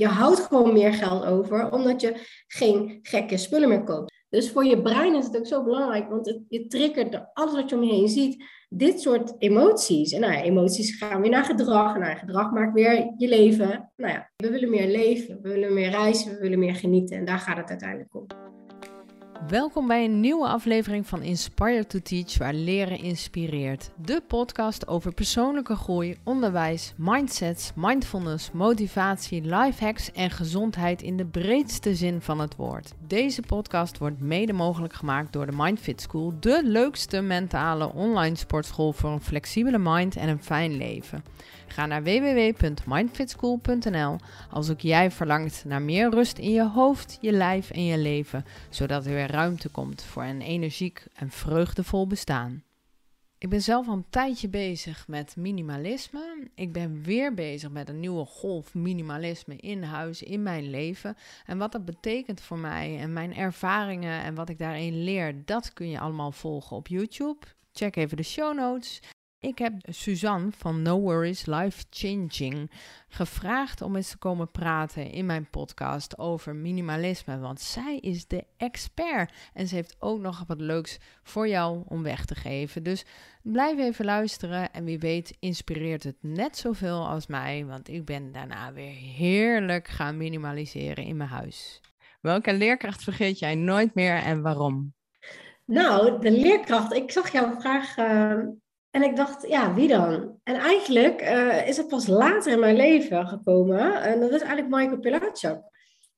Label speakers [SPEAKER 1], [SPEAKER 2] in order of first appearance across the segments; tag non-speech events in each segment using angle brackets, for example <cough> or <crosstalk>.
[SPEAKER 1] je houdt gewoon meer geld over, omdat je geen gekke spullen meer koopt. Dus voor je brein is het ook zo belangrijk, want het, je triggert alles wat je om je heen ziet, dit soort emoties. En nou ja, emoties gaan weer naar gedrag. En nou, gedrag maakt weer je leven. Nou ja, we willen meer leven, we willen meer reizen, we willen meer genieten. En daar gaat het uiteindelijk om.
[SPEAKER 2] Welkom bij een nieuwe aflevering van Inspire to Teach, waar leren inspireert. De podcast over persoonlijke groei, onderwijs, mindsets, mindfulness, motivatie, life hacks en gezondheid in de breedste zin van het woord. Deze podcast wordt mede mogelijk gemaakt door de Mindfit School, de leukste mentale online sportschool voor een flexibele mind en een fijn leven. Ga naar www.mindfitschool.nl als ook jij verlangt naar meer rust in je hoofd, je lijf en je leven, zodat er weer ruimte komt voor een energiek en vreugdevol bestaan. Ik ben zelf al een tijdje bezig met minimalisme. Ik ben weer bezig met een nieuwe golf minimalisme in huis, in mijn leven. En wat dat betekent voor mij en mijn ervaringen en wat ik daarin leer, dat kun je allemaal volgen op YouTube. Check even de show notes. Ik heb Suzanne van No Worries Life Changing gevraagd om eens te komen praten in mijn podcast over minimalisme. Want zij is de expert en ze heeft ook nog wat leuks voor jou om weg te geven. Dus blijf even luisteren en wie weet inspireert het net zoveel als mij. Want ik ben daarna weer heerlijk gaan minimaliseren in mijn huis. Welke leerkracht vergeet jij nooit meer en waarom?
[SPEAKER 1] Nou, de leerkracht. Ik zag jouw vraag. Uh en ik dacht, ja, wie dan? En eigenlijk uh, is het pas later in mijn leven gekomen. En dat is eigenlijk Michael Pilachak.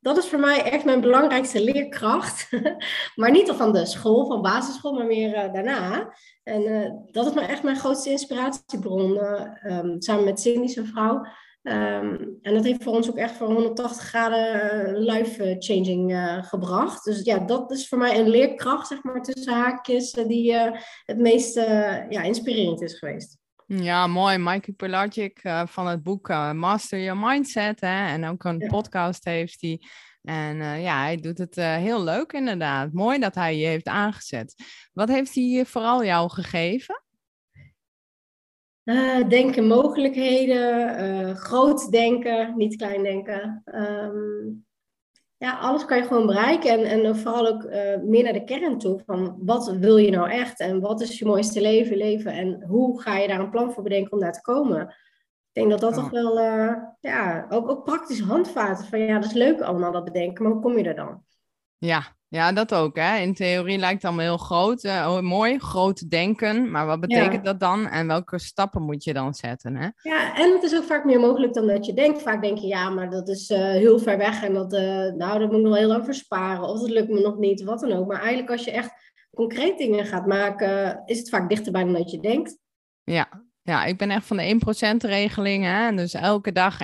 [SPEAKER 1] Dat is voor mij echt mijn belangrijkste leerkracht. <laughs> maar niet van de school, van basisschool, maar meer uh, daarna. En uh, dat is maar echt mijn grootste inspiratiebron. Um, samen met Cindy, zijn vrouw. Um, en dat heeft voor ons ook echt voor 180 graden life changing uh, gebracht. Dus ja, dat is voor mij een leerkracht, zeg maar, tussen haakjes, die uh, het meest ja, inspirerend is geweest.
[SPEAKER 2] Ja, mooi. Mikey Pelagic van het boek Master Your Mindset. Hè? En ook een ja. podcast heeft hij. En ja, hij doet het heel leuk inderdaad. Mooi dat hij je heeft aangezet. Wat heeft hij vooral jou gegeven?
[SPEAKER 1] Uh, denken mogelijkheden, uh, groot denken, niet klein denken. Um, ja, alles kan je gewoon bereiken en, en vooral ook uh, meer naar de kern toe van wat wil je nou echt en wat is je mooiste leven, leven en hoe ga je daar een plan voor bedenken om daar te komen. Ik denk dat dat toch wel, ja, ook, ook praktische handvaten van ja, dat is leuk allemaal dat bedenken, maar hoe kom je er dan?
[SPEAKER 2] Ja, ja, dat ook. Hè? In theorie lijkt het allemaal heel groot, uh, mooi, groot denken. Maar wat betekent ja. dat dan en welke stappen moet je dan zetten? Hè?
[SPEAKER 1] Ja, en het is ook vaak meer mogelijk dan dat je denkt. Vaak denk je, ja, maar dat is uh, heel ver weg en dat, uh, nou, dat moet ik nog heel lang versparen. Of dat lukt me nog niet, wat dan ook. Maar eigenlijk als je echt concreet dingen gaat maken, is het vaak dichterbij dan dat je denkt.
[SPEAKER 2] Ja, ja, ik ben echt van de 1% regeling. Hè? Dus elke dag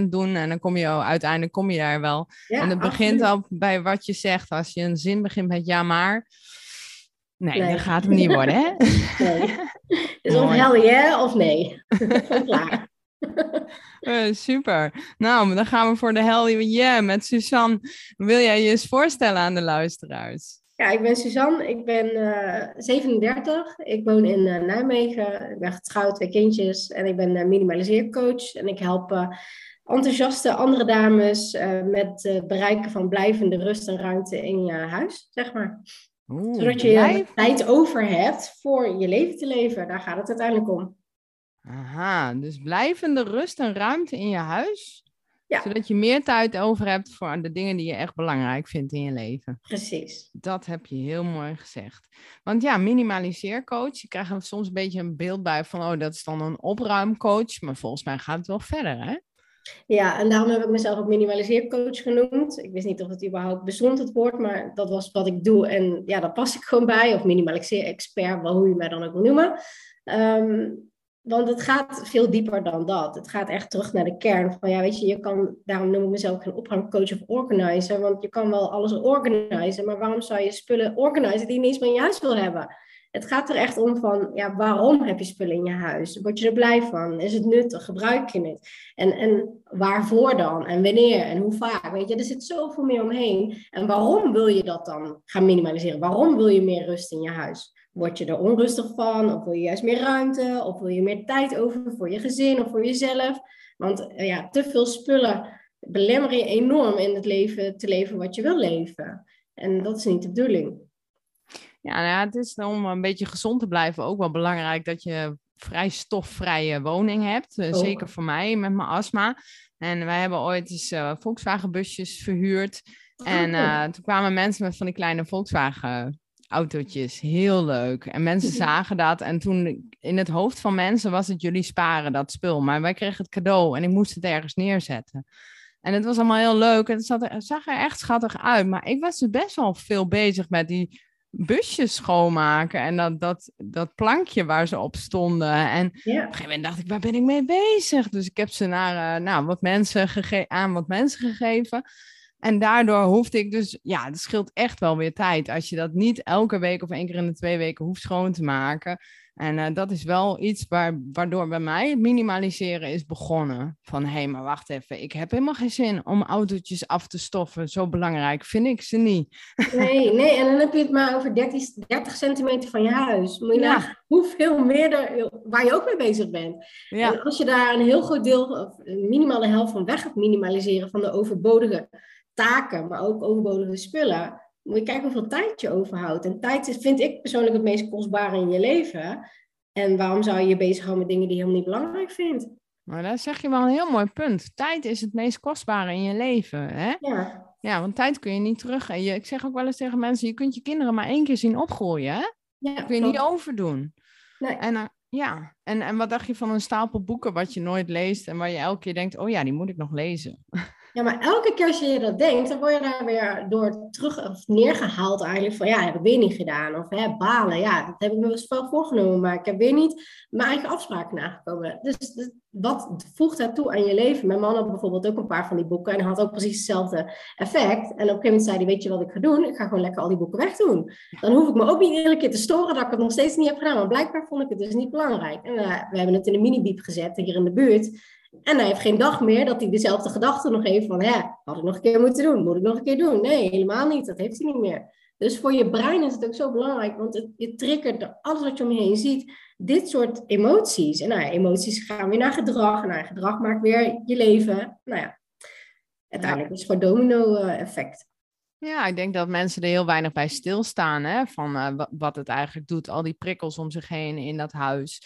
[SPEAKER 2] 1% doen en dan kom je uiteindelijk kom je daar wel. Ja, en het begint al bij wat je zegt. Als je een zin begint met ja maar. Nee, nee. dat gaat hem niet worden, hè? <laughs>
[SPEAKER 1] Nee. <laughs> Dus of yeah of nee. <laughs> Klaar.
[SPEAKER 2] Uh, super. Nou, dan gaan we voor de hell yeah met Suzanne. Wil jij je eens voorstellen aan de luisteraars?
[SPEAKER 1] Ja, ik ben Suzanne, ik ben uh, 37, ik woon in uh, Nijmegen, ik ben getrouwd, twee kindjes en ik ben uh, minimaliseercoach en ik help enthousiaste andere dames met het bereiken van blijvende rust en ruimte in je huis, zeg maar. Oeh, Zodat je blijf... tijd over hebt voor je leven te leven, daar gaat het uiteindelijk om.
[SPEAKER 2] Aha, dus blijvende rust en ruimte in je huis? Ja. Zodat je meer tijd over hebt voor de dingen die je echt belangrijk vindt in je leven.
[SPEAKER 1] Precies.
[SPEAKER 2] Dat heb je heel mooi gezegd. Want ja, minimaliseercoach, je krijgt soms een beetje een beeld bij van, oh, dat is dan een opruimcoach. Maar volgens mij gaat het wel verder, hè?
[SPEAKER 1] Ja, en daarom heb ik mezelf ook minimaliseercoach genoemd. Ik wist niet of het überhaupt bestond, het woord, maar dat was wat ik doe. En ja, daar pas ik gewoon bij. Of minimaliseer-expert, hoe je mij dan ook wil noemen. Um, want het gaat veel dieper dan dat. Het gaat echt terug naar de kern. Van ja, weet je, je kan, daarom noem ik mezelf geen opruimcoach of organizer. Want je kan wel alles organiseren, maar waarom zou je spullen organiseren die je niet eens meer in je huis wil hebben? Het gaat er echt om van, ja, waarom heb je spullen in je huis? Word je er blij van? Is het nuttig? Gebruik je het? En, en waarvoor dan? En wanneer? En hoe vaak? Weet je, er zit zoveel meer omheen. En waarom wil je dat dan gaan minimaliseren? Waarom wil je meer rust in je huis? Word je er onrustig van? Of wil je juist meer ruimte? Of wil je meer tijd over voor je gezin of voor jezelf? Want eh, ja, te veel spullen belemmeren je enorm in het leven te leven wat je wil leven. En dat is niet de bedoeling.
[SPEAKER 2] Ja, nou ja, het is om een beetje gezond te blijven ook wel belangrijk dat je vrij stofvrije woning hebt. Eh, oh. Zeker voor mij met mijn astma. En wij hebben ooit eens uh, Volkswagen busjes verhuurd. En uh, toen kwamen mensen met van die kleine Volkswagen autootjes. Heel leuk. En mensen zagen dat. En toen in het hoofd van mensen was het jullie sparen, dat spul. Maar wij kregen het cadeau en ik moest het ergens neerzetten. En het was allemaal heel leuk. En het zag er, zag er echt schattig uit. Maar ik was dus best wel veel bezig met die busjes schoonmaken. En dat, dat, dat plankje waar ze op stonden. En op een gegeven moment dacht ik, waar ben ik mee bezig? Dus ik heb ze naar, uh, nou, wat mensen aan wat mensen gegeven. En daardoor hoefde ik dus, ja, het scheelt echt wel weer tijd. Als je dat niet elke week of één keer in de twee weken hoeft schoon te maken. En uh, dat is wel iets waar, waardoor bij mij het minimaliseren is begonnen. Van hé, hey, maar wacht even, ik heb helemaal geen zin om autootjes af te stoffen. Zo belangrijk vind ik ze niet.
[SPEAKER 1] Nee, <laughs> nee, en dan heb je het maar over 30, 30 centimeter van je huis. Moet je ja. hoeveel meer er, waar je ook mee bezig bent. Ja. En als je daar een heel groot deel, of minimaal de helft van weg gaat minimaliseren van de overbodige taken, maar ook overbodige spullen, moet je kijken hoeveel tijd je overhoudt. En tijd vind ik persoonlijk het meest kostbare in je leven. En waarom zou je je bezighouden met dingen die je helemaal niet belangrijk vindt?
[SPEAKER 2] Maar dat zeg je wel een heel mooi punt. Tijd is het meest kostbare in je leven. Hè?
[SPEAKER 1] Ja.
[SPEAKER 2] Ja, want tijd kun je niet terug. En je, ik zeg ook wel eens tegen mensen: je kunt je kinderen maar één keer zien opgroeien. Hè? Ja, dat kun je niet overdoen. Nee. En, uh, ja, en, en wat dacht je van een stapel boeken wat je nooit leest en waar je elke keer denkt: oh ja, die moet ik nog lezen? <laughs>
[SPEAKER 1] Ja, maar elke keer als je dat denkt, dan word je daar weer door terug of neergehaald eigenlijk van ja, heb ik weer niet gedaan. Of hè, balen, ja, dat heb ik me wel voorgenomen, maar ik heb weer niet mijn eigen afspraken nagekomen. Dus, dus wat voegt dat toe aan je leven? Mijn man had bijvoorbeeld ook een paar van die boeken en had ook precies hetzelfde effect. En op een gegeven moment zei hij, weet je wat ik ga doen? Ik ga gewoon lekker al die boeken wegdoen. Dan hoef ik me ook niet iedere keer te storen dat ik het nog steeds niet heb gedaan. Maar blijkbaar vond ik het dus niet belangrijk. En uh, we hebben het in een mini-biep gezet hier in de buurt. En hij heeft geen dag meer dat hij dezelfde gedachte nog heeft van, hè, had ik nog een keer moeten doen, moet ik nog een keer doen? Nee, helemaal niet, dat heeft hij niet meer. Dus voor je brein is het ook zo belangrijk, want het, je triggert alles wat je om je heen ziet, dit soort emoties. En nou ja, emoties gaan weer naar gedrag, en naar gedrag maakt weer je leven. Nou ja, uiteindelijk is het voor domino-effect.
[SPEAKER 2] Ja, ik denk dat mensen er heel weinig bij stilstaan, hè, van uh, wat het eigenlijk doet, al die prikkels om zich heen in dat huis.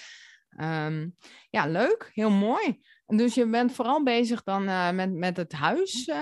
[SPEAKER 2] Um, ja, leuk, heel mooi. Dus je bent vooral bezig dan uh, met, met het huis. Uh,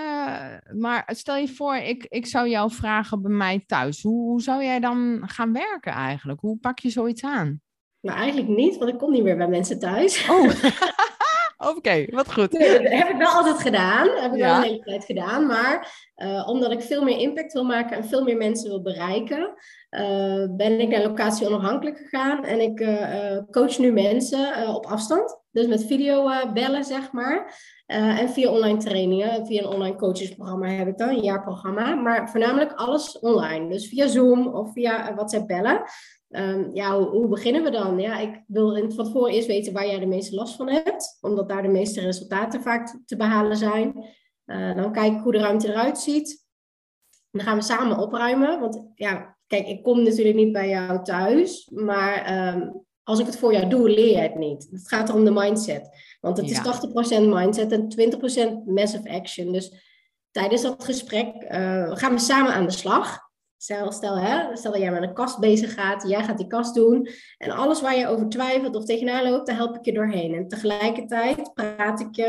[SPEAKER 2] maar stel je voor, ik, ik zou jou vragen bij mij thuis. Hoe, hoe zou jij dan gaan werken eigenlijk? Hoe pak je zoiets aan?
[SPEAKER 1] Nou, eigenlijk niet, want ik kom niet meer bij mensen thuis.
[SPEAKER 2] Oh, <laughs> oké, wat goed.
[SPEAKER 1] Nee, dat heb ik wel altijd gedaan. Dat heb ik wel een hele tijd gedaan. Maar uh, omdat ik veel meer impact wil maken en veel meer mensen wil bereiken, uh, ben ik naar locatie onafhankelijk gegaan. En ik uh, coach nu mensen op afstand. Dus met video bellen, zeg maar. en via online trainingen, via een online coachesprogramma heb ik dan, een jaarprogramma. Maar voornamelijk alles online. Dus via Zoom of via WhatsApp bellen. Um, ja, hoe, hoe, beginnen we dan? Ja, ik wil in, van tevoren eerst weten waar jij de meeste last van hebt. Omdat daar de meeste resultaten vaak te behalen zijn. Uh, dan kijk ik hoe de ruimte eruit ziet. Dan gaan we samen opruimen. Want ja, kijk, ik kom natuurlijk niet bij jou thuis. Maar um, als ik het voor jou doe, leer je het niet. Het gaat om de mindset. Want het ja. is 80% mindset en 20% massive action. Dus tijdens dat gesprek uh, gaan we samen aan de slag. Stel, stel, hè, stel dat jij met een kast bezig gaat, jij gaat die kast doen. En alles waar je over twijfelt of tegenaan loopt, daar help ik je doorheen. En tegelijkertijd praat ik je,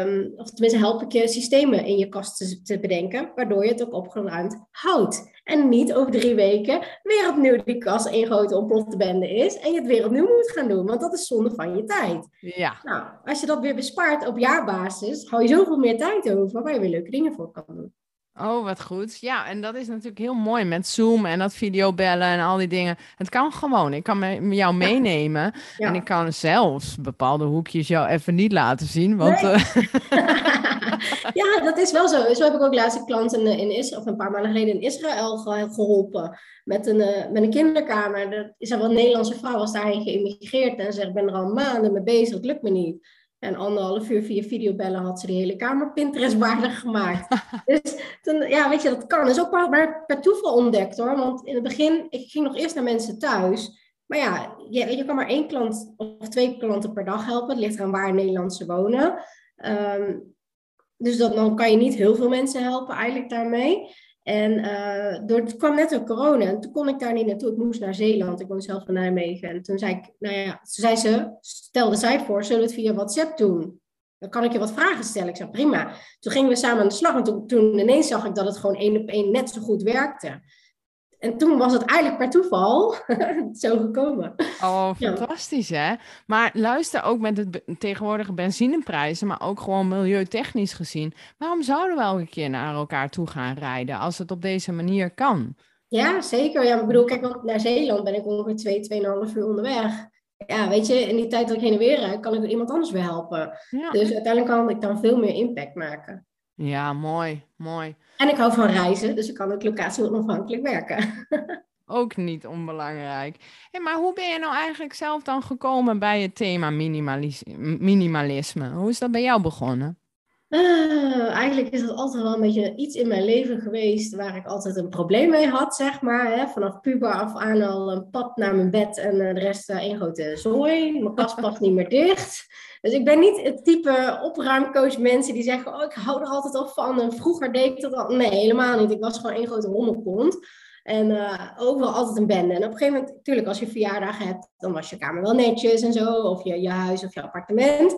[SPEAKER 1] um, of tenminste help ik je systemen in je kast te, te, bedenken, waardoor je het ook opgeruimd houdt. En niet over drie weken weer opnieuw die kast één grote ontplofte bende is en je het weer opnieuw moet gaan doen, want dat is zonde van je tijd.
[SPEAKER 2] Ja.
[SPEAKER 1] Nou, als je dat weer bespaart op jaarbasis, hou je zoveel meer tijd over waar je weer leuke dingen voor kan doen.
[SPEAKER 2] Oh, wat goed. Ja, en dat is natuurlijk heel mooi met Zoom en dat videobellen en al die dingen. Het kan gewoon. Ik kan me, jou meenemen ja. en ik kan zelfs bepaalde hoekjes jou even niet laten zien. Want, nee. uh... <laughs>
[SPEAKER 1] ja, dat is wel zo. Zo heb ik ook laatst een klant in, in Israël, of een paar maanden geleden in Israël geholpen. Met een, uh, met een kinderkamer. Er is wel een Nederlandse vrouw, was daarheen geïmmigreerd en zegt: Ik ben er al maanden mee bezig, het lukt me niet. En anderhalf uur via videobellen had ze de hele kamer Pinterest-waardig gemaakt. <laughs> dus toen, ja, weet je, dat kan. Dat is ook maar per toeval ontdekt hoor. Want in het begin, ik ging nog eerst naar mensen thuis. Maar ja, je, je kan maar één klant of twee klanten per dag helpen. Het ligt aan waar in Nederland ze wonen. Um, dus dat, dan kan je niet heel veel mensen helpen eigenlijk daarmee. En uh, door, het kwam net ook corona en toen kon ik daar niet naartoe. Ik moest naar Zeeland, ik woon zelf in Nijmegen. En toen zei ik, nou ja, toen zei ze, stelde zij voor, zullen we het via WhatsApp doen? Dan kan ik je wat vragen stellen. Ik zei, prima. Toen gingen we samen aan de slag en toen, toen ineens zag ik dat het gewoon één op één net zo goed werkte. En toen was het eigenlijk per toeval <laughs> zo gekomen.
[SPEAKER 2] Oh, fantastisch hè? Maar luister ook met de tegenwoordige benzineprijzen, maar ook gewoon milieutechnisch gezien. Waarom zouden we elke keer naar elkaar toe gaan rijden als het op deze manier kan?
[SPEAKER 1] Ja, zeker. Ja, ik bedoel, kijk, want naar Zeeland ben ik ongeveer twee, tweeënhalf uur onderweg. Ja, weet je, in die tijd dat ik heen en weer rijd, kan ik iemand anders weer helpen. Dus uiteindelijk kan ik dan veel meer impact maken.
[SPEAKER 2] Ja, mooi, mooi.
[SPEAKER 1] En ik hou van reizen, dus ik kan ook locatie onafhankelijk werken. <laughs>
[SPEAKER 2] ook niet onbelangrijk. Hey, maar hoe ben je nou eigenlijk zelf dan gekomen bij het thema minimalisme? Hoe is dat bij jou begonnen?
[SPEAKER 1] Uh, eigenlijk is dat altijd wel een beetje iets in mijn leven geweest waar ik altijd een probleem mee had, zeg maar. Hè? Vanaf puber af aan al een pad naar mijn bed en uh, de rest uh, één grote zooi. Mijn kast past niet meer dicht. Dus ik ben niet het type opruimcoach mensen die zeggen, oh ik hou er altijd al van. En vroeger deed ik dat al. Nee, helemaal niet. Ik was gewoon één grote rommelkont. En uh, overal altijd een bende. En op een gegeven moment, natuurlijk, als je verjaardag hebt, dan was je kamer wel netjes en zo. Of je, je huis of je appartement.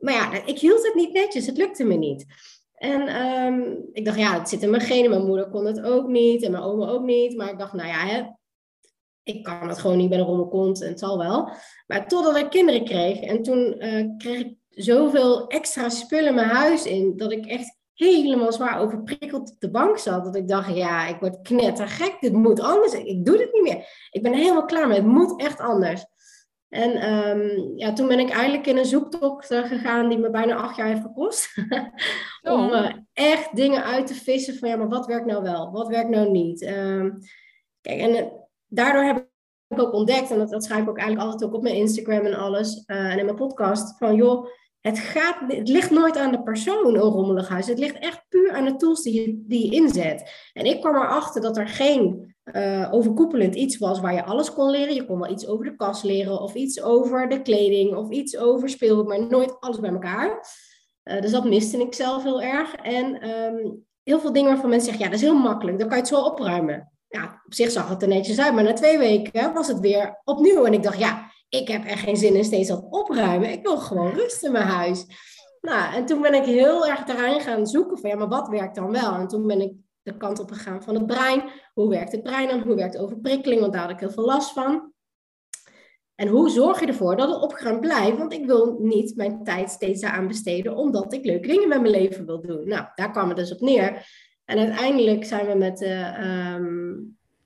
[SPEAKER 1] Maar ja, ik hield het niet netjes. Het lukte me niet. En um, ik dacht, ja, het zit in mijn genen. Mijn moeder kon het ook niet en mijn oma ook niet. Maar ik dacht, nou ja, hè, ik kan het gewoon niet, bij een rommelkont en het zal wel. Maar totdat ik kinderen kreeg. En toen uh, kreeg ik zoveel extra spullen mijn huis in, dat ik echt helemaal zwaar overprikkeld op de bank zat. Dat ik dacht, ja, ik word knettergek, dit moet anders. Ik doe dit niet meer. Ik ben helemaal klaar met het moet echt anders. En um, ja, toen ben ik eigenlijk in een zoektocht uh, gegaan die me bijna acht jaar heeft gekost. <laughs> Om uh, echt dingen uit te vissen van ja, maar wat werkt nou wel? Wat werkt nou niet? Um, kijk, en daardoor heb ik ook ontdekt, en dat, dat schrijf ik ook eigenlijk altijd ook op mijn Instagram en alles, en in mijn podcast, van joh, het, gaat, het ligt nooit aan de persoon, een rommelig huis. Het ligt echt puur aan de tools die je, die je inzet. En ik kwam erachter dat er geen uh, overkoepelend iets was waar je alles kon leren. Je kon wel iets over de kast leren, of iets over de kleding, of iets over speelgoed, maar nooit alles bij elkaar. Uh, dus dat miste ik zelf heel erg. En um, heel veel dingen waarvan mensen zeggen, ja, dat is heel makkelijk, dan kan je het zo opruimen ja, op zich zag het er netjes uit, maar na twee weken was het weer opnieuw. En ik dacht, ja, ik heb echt geen zin in steeds dat opruimen. Ik wil gewoon rust in mijn huis. Nou, en toen ben ik heel erg daarin gaan zoeken van, ja, maar wat werkt dan wel? En toen ben ik de kant op gegaan van het brein. Hoe werkt het brein dan? Hoe werkt overprikkeling? Want daar had ik heel veel last van. En hoe zorg je ervoor dat het opgeruimd blijft? Want ik wil niet mijn tijd steeds daaraan besteden, omdat ik leuke dingen met mijn leven wil doen. Nou, daar kwam het dus op neer. En uiteindelijk zijn we met, uh,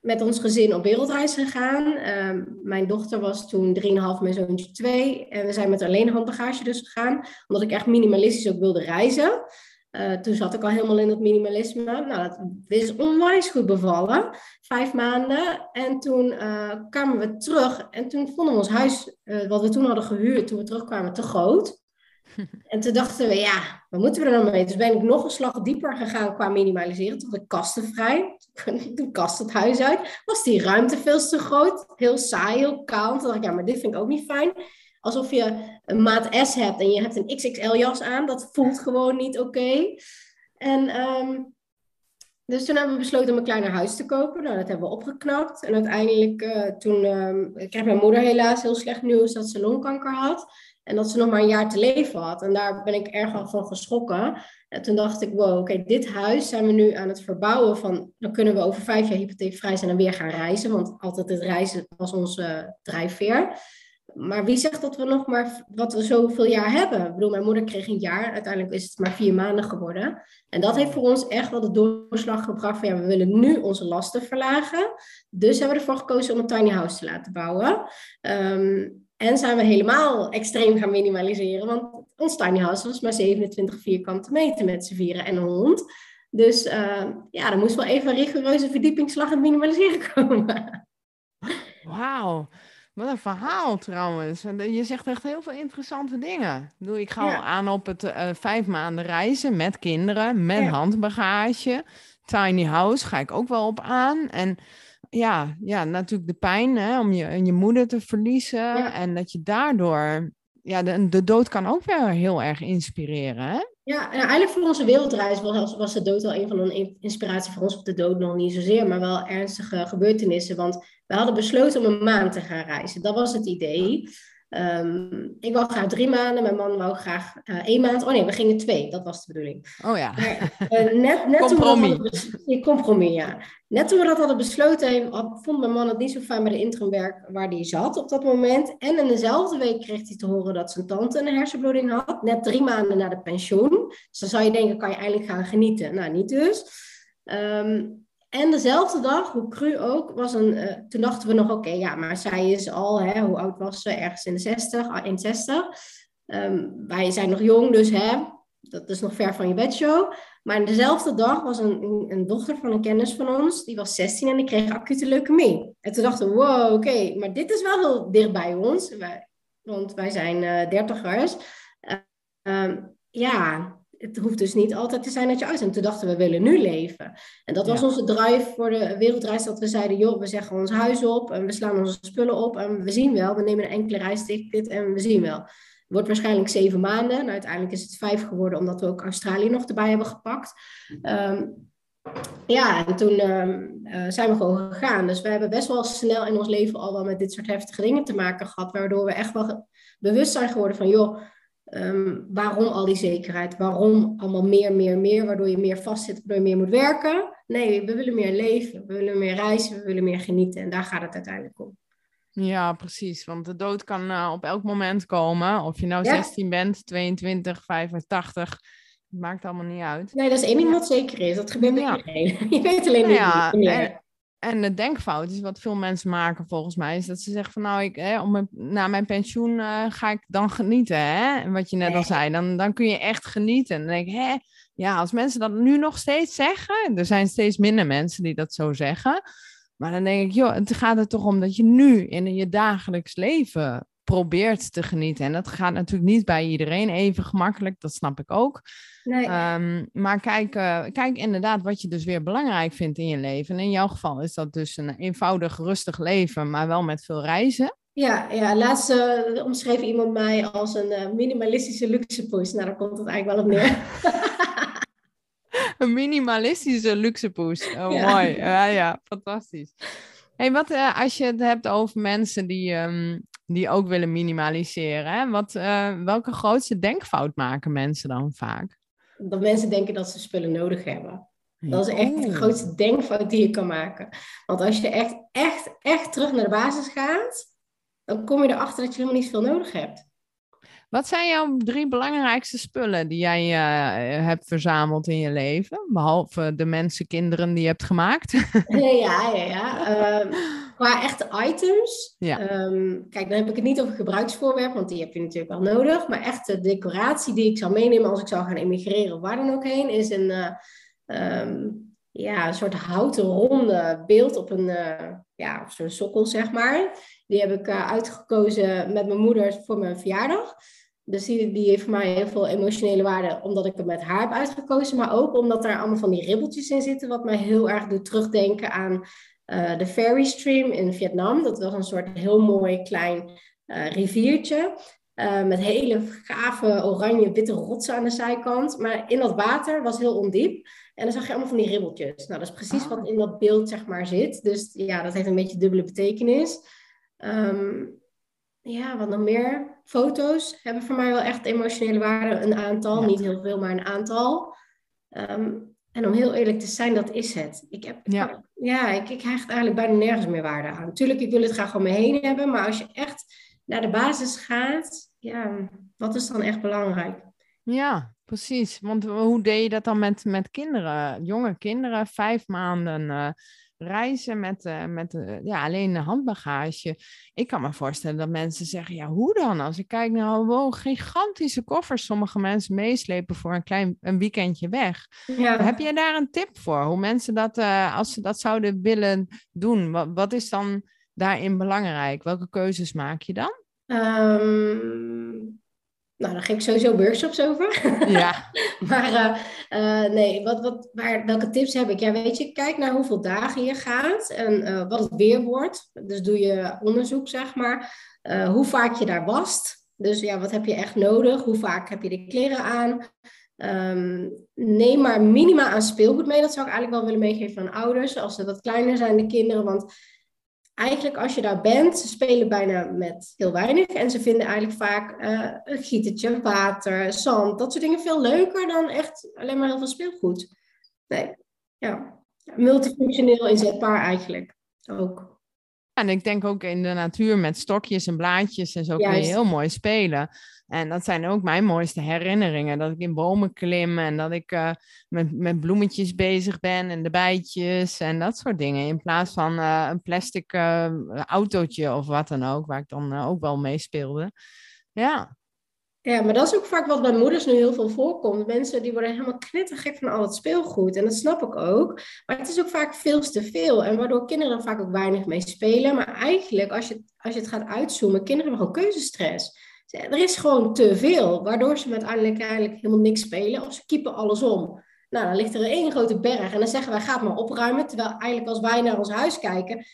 [SPEAKER 1] met ons gezin op wereldreis gegaan. Um, mijn dochter was toen 3,5, mijn zoontje 2. En we zijn met alleen handbagage dus gegaan, omdat ik echt minimalistisch ook wilde reizen. Uh, toen zat ik al helemaal in het minimalisme. Nou, dat is onwijs goed bevallen. Vijf maanden. En toen uh, kwamen we terug. En toen vonden we ons huis, uh, wat we toen hadden gehuurd, toen we terugkwamen, te groot. <laughs> En toen dachten we, ja, wat moeten we er dan mee? Dus ben ik nog een slag dieper gegaan qua minimaliseren. Toen ik kasten vrij. <laughs> Toen kast het huis uit. Was die ruimte veel te groot. Heel saai, heel kaal. Toen dacht ik, ja, maar dit vind ik ook niet fijn. Alsof je een maat S hebt en je hebt een XXL jas aan. Dat voelt gewoon niet oké. En um, dus toen hebben we besloten om een kleiner huis te kopen. Nou, dat hebben we opgeknapt. En uiteindelijk, uh, toen uh, kreeg mijn moeder helaas heel slecht nieuws dat ze longkanker had. En dat ze nog maar een jaar te leven had. En daar ben ik erg van geschrokken. En toen dacht ik, wow, oké, dit huis zijn we nu aan het verbouwen van... dan kunnen we over vijf jaar hypotheekvrij zijn en weer gaan reizen. Want altijd het reizen was onze drijfveer. Maar wie zegt dat we nog maar wat we zoveel jaar hebben? Ik bedoel, mijn moeder kreeg een jaar. Uiteindelijk is het maar vier maanden geworden. En dat heeft voor ons echt wel de doorslag gebracht van... ja, we willen nu onze lasten verlagen. Dus hebben we ervoor gekozen om een tiny house te laten bouwen. Um, en zijn we helemaal extreem gaan minimaliseren. Want ons tiny house was maar 27 vierkante meter met z'n vieren en een hond. Dus uh, ja, er moest wel even een rigoureuze verdiepingsslag in minimaliseren <laughs> komen.
[SPEAKER 2] Wauw. Wat een verhaal trouwens. Je zegt echt heel veel interessante dingen. Ik ga al aan op het uh, vijf maanden reizen met kinderen, met ja. handbagage. Tiny house ga ik ook wel op aan. En ja, ja, natuurlijk de pijn hè, om je, je moeder te verliezen. En dat je daardoor, ja, de, de dood kan ook wel heel erg inspireren. Hè?
[SPEAKER 1] Ja, en eigenlijk voor onze wereldreis was, was de dood wel een van de inspiratie voor ons. Op de dood nog niet zozeer, maar wel ernstige gebeurtenissen. Want we hadden besloten om een maand te gaan reizen. Dat was het idee. Um, ik wou graag drie maanden, mijn man wou graag uh, één maand. Oh nee, we gingen twee, dat was de bedoeling.
[SPEAKER 2] Oh ja.
[SPEAKER 1] Maar, uh, net, net compromis. Toen we compromis, ja. Net toen we dat hadden besloten, vond mijn man het niet zo fijn bij de interimwerk waar hij zat op dat moment. En in dezelfde week kreeg hij te horen dat zijn tante een hersenbloeding had. Net drie maanden na de pensioen. Dus dan zou je denken, kan je eindelijk gaan genieten? Nou, niet dus. Um, en dezelfde dag, hoe cru ook, was een, uh, toen dachten we nog, oké, ja, maar zij is al, hè, hoe oud was ze? Ergens in de 60, in 60. Um, wij zijn nog jong, dus hè, dat is nog ver van je bedshow. Maar dezelfde dag was een, een, dochter van een kennis van ons, die was 16 en die kreeg acute leukemie. En toen dachten we, wow, oké, maar dit is wel heel dicht bij ons, want wij zijn uh, dertigers. Uh, ja, het hoeft dus niet altijd te zijn dat je uit En toen dachten we, we willen nu leven. En dat was onze drive voor de wereldreis. Dat we zeiden, joh, we zeggen ons huis op. En we slaan onze spullen op. En we zien wel. We nemen een enkele reisticket en we zien wel. Wordt waarschijnlijk zeven maanden. Nou, uiteindelijk is het vijf geworden. Omdat we ook Australië nog erbij hebben gepakt. Um, ja, en toen um, uh, zijn we gewoon gegaan. Dus we hebben best wel snel in ons leven al wel met dit soort heftige dingen te maken gehad. Waardoor we echt wel bewust zijn geworden van, joh Um, waarom al die zekerheid? Waarom allemaal meer, meer, meer? Waardoor je meer vastzit, waardoor je meer moet werken? Nee, we willen meer leven, we willen meer reizen, we willen meer genieten. En daar gaat het uiteindelijk om.
[SPEAKER 2] Ja, precies. Want de dood kan uh, op elk moment komen. Of je nou ja. 16 bent, 22, 85. Het maakt allemaal niet uit.
[SPEAKER 1] Nee, dat is één ding wat zeker is. Dat gebeurt ja. iedereen. <laughs> Je weet alleen niet
[SPEAKER 2] ja, en, en de denkfout is wat veel mensen maken volgens mij, is dat ze zeggen van nou, ik, hè, om mijn, na mijn pensioen uh, ga ik dan genieten. Hè? En wat je net al zei, dan, dan kun je echt genieten. En dan denk ik, hè, ja, als mensen dat nu nog steeds zeggen, er zijn steeds minder mensen die dat zo zeggen. Maar dan denk ik, joh, het gaat er toch om dat je nu in je dagelijks leven probeert te genieten. En dat gaat natuurlijk niet bij iedereen even gemakkelijk, dat snap ik ook. Nee. Um, maar kijk, uh, kijk inderdaad wat je dus weer belangrijk vindt in je leven. En in jouw geval is dat dus een eenvoudig, rustig leven, maar wel met veel reizen.
[SPEAKER 1] Ja, ja laatst uh, omschreef iemand mij als een uh, minimalistische luxepoes. Nou, daar komt het eigenlijk wel op neer. <laughs>
[SPEAKER 2] een minimalistische luxepoes. Oh, ja. mooi. Ja, ja, fantastisch. Hey, wat als je het hebt over mensen die, um, die ook willen minimaliseren, hè? Wat, welke grootste denkfout maken mensen dan vaak?
[SPEAKER 1] dat mensen denken dat ze spullen nodig hebben. Dat is echt de oh. grootste denkfout die je kan maken. Want als je echt, echt, echt terug naar de basis gaat, dan kom je erachter dat je helemaal niet veel nodig hebt.
[SPEAKER 2] Wat zijn jouw drie belangrijkste spullen die jij uh, hebt verzameld in je leven? Behalve de mensen, kinderen die je hebt gemaakt. <laughs>
[SPEAKER 1] ja, ja, ja. Um, <laughs> qua echte items. Ja. Um, kijk, dan heb ik het niet over gebruiksvoorwerp, want die heb je natuurlijk wel nodig. Maar echte decoratie die ik zou meenemen als ik zou gaan emigreren waar dan ook heen, is een, uh, um, ja, een soort houten ronde beeld op een, uh, ja, zo'n sokkel, zeg maar. Die heb ik uitgekozen met mijn moeder voor mijn verjaardag. Dus die, die heeft voor mij heel veel emotionele waarde, omdat ik hem met haar heb uitgekozen. Maar ook omdat er allemaal van die ribbeltjes in zitten, wat mij heel erg doet terugdenken aan uh, de Fairy Stream in Vietnam. Dat was een soort heel mooi klein uh, riviertje. Uh, met hele gave oranje-witte rotsen aan de zijkant. Maar in dat water was heel ondiep. En dan zag je allemaal van die ribbeltjes. Nou, dat is precies oh. wat in dat beeld zeg maar zit. Dus ja, dat heeft een beetje dubbele betekenis. Um, ja, wat nog meer? Foto's hebben voor mij wel echt emotionele waarde. Een aantal, niet heel veel, maar een aantal. Um, en om heel eerlijk te zijn, dat is het. Ik heb, ja, ja ik, ik hecht eigenlijk bijna nergens meer waarde aan. Tuurlijk, ik wil het graag om me heen hebben, maar als je echt naar de basis gaat, ja, wat is dan echt belangrijk?
[SPEAKER 2] Ja, precies. Want hoe deed je dat dan met, met kinderen, jonge kinderen, vijf maanden? Uh, reizen met, uh, met uh, ja, alleen de handbagage. Ik kan me voorstellen dat mensen zeggen, ja, hoe dan? Als ik kijk naar wow, gigantische koffers sommige mensen meeslepen voor een klein een weekendje weg. Ja. Heb jij daar een tip voor? Hoe mensen dat, uh, als ze dat zouden willen doen, wat, wat is dan daarin belangrijk? Welke keuzes maak je dan?
[SPEAKER 1] Um, nou, daar geef ik sowieso workshops over. <laughs> <laughs> Ja. maar uh, uh, nee, wat, wat, waar, welke tips heb ik? Ja, weet je, kijk naar hoeveel dagen je gaat en uh, wat het weer wordt. Dus doe je onderzoek, zeg maar. hoe vaak je daar wast. Dus ja, wat heb je echt nodig? Hoe vaak heb je de kleren aan? Um, neem maar minima aan speelgoed mee. Dat zou ik eigenlijk wel willen meegeven aan ouders, als ze wat kleiner zijn, de kinderen. Want eigenlijk als je daar bent, ze spelen bijna met heel weinig. En ze vinden eigenlijk vaak uh, een gietertje, water, zand, dat soort dingen veel leuker dan echt alleen maar heel veel speelgoed. Nee, ja. Multifunctioneel inzetbaar eigenlijk ook.
[SPEAKER 2] En ik denk ook in de natuur met stokjes en blaadjes en zo kun je heel mooi spelen. En dat zijn ook mijn mooiste herinneringen. Dat ik in bomen klim en dat ik uh, met, met bloemetjes bezig ben en de bijtjes en dat soort dingen. In plaats van uh, een plastic uh, autootje of wat dan ook, waar ik dan ook wel mee speelde. Ja.
[SPEAKER 1] Ja, maar dat is ook vaak wat bij moeders nu heel veel voorkomt. Mensen die worden helemaal knettergek van al het speelgoed. En dat snap ik ook. Maar het is ook vaak veel te veel. En waardoor kinderen er vaak ook weinig mee spelen. Maar eigenlijk, als je, als je het gaat uitzoomen, kinderen hebben gewoon keuzestress. Er is gewoon te veel, waardoor ze uiteindelijk eigenlijk helemaal niks spelen of ze kiepen alles om. Nou, dan ligt er één grote berg en dan zeggen wij, ga maar opruimen. Terwijl eigenlijk als wij naar ons huis kijken,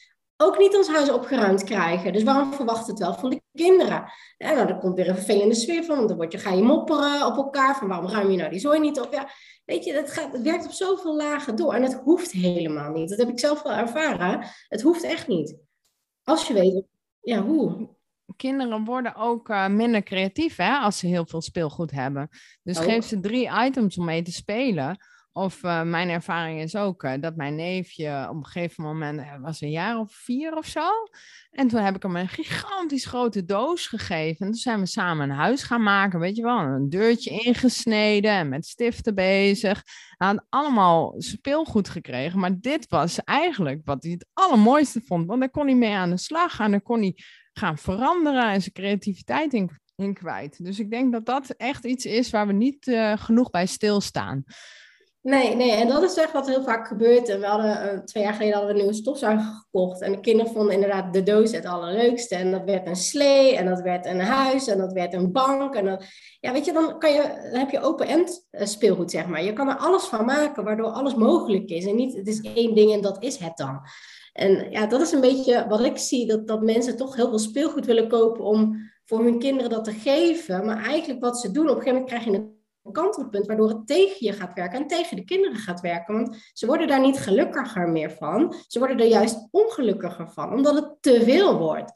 [SPEAKER 1] ook niet ons huis opgeruimd krijgen. Dus waarom verwacht het wel van de kinderen? En nou, er komt weer een vervelende sfeer van, want dan word je, ga je mopperen op elkaar van waarom ruim je nou die zooi niet op? Ja, weet je, het, gaat, het werkt op zoveel lagen door en het hoeft helemaal niet. Dat heb ik zelf wel ervaren. Het hoeft echt niet. Als je weet, ja, hoe?
[SPEAKER 2] kinderen worden ook uh, minder creatief hè, als ze heel veel speelgoed hebben. Dus oh. geef ze drie items om mee te spelen. Of uh, mijn ervaring is ook uh, dat mijn neefje op een gegeven moment was een jaar of vier of zo. En toen heb ik hem een gigantisch grote doos gegeven. En toen zijn we samen een huis gaan maken, weet je wel. Een deurtje ingesneden en met stiften bezig. Hij had allemaal speelgoed gekregen. Maar dit was eigenlijk wat hij het allermooiste vond. Want daar kon hij mee aan de slag gaan. Daar kon hij gaan veranderen en zijn creativiteit in, in kwijt. Dus ik denk dat dat echt iets is waar we niet uh, genoeg bij stilstaan.
[SPEAKER 1] Nee, nee, en dat is echt wat heel vaak gebeurt. En we hadden uh, twee jaar geleden hadden we een nieuwe stofzuiger gekocht. En de kinderen vonden inderdaad de doos het allerleukste. En dat werd een slee, en dat werd een huis, en dat werd een bank. En ja, weet je, dan, kan je, dan heb je open-end uh, speelgoed, zeg maar. Je kan er alles van maken, waardoor alles mogelijk is. En niet, het is één ding en dat is het dan. En ja, dat is een beetje wat ik zie, dat, dat mensen toch heel veel speelgoed willen kopen om voor hun kinderen dat te geven. Maar eigenlijk wat ze doen, op een gegeven moment krijg je een kantelpunt waardoor het tegen je gaat werken en tegen de kinderen gaat werken. Want ze worden daar niet gelukkiger meer van. Ze worden er juist ongelukkiger van, omdat het te veel wordt.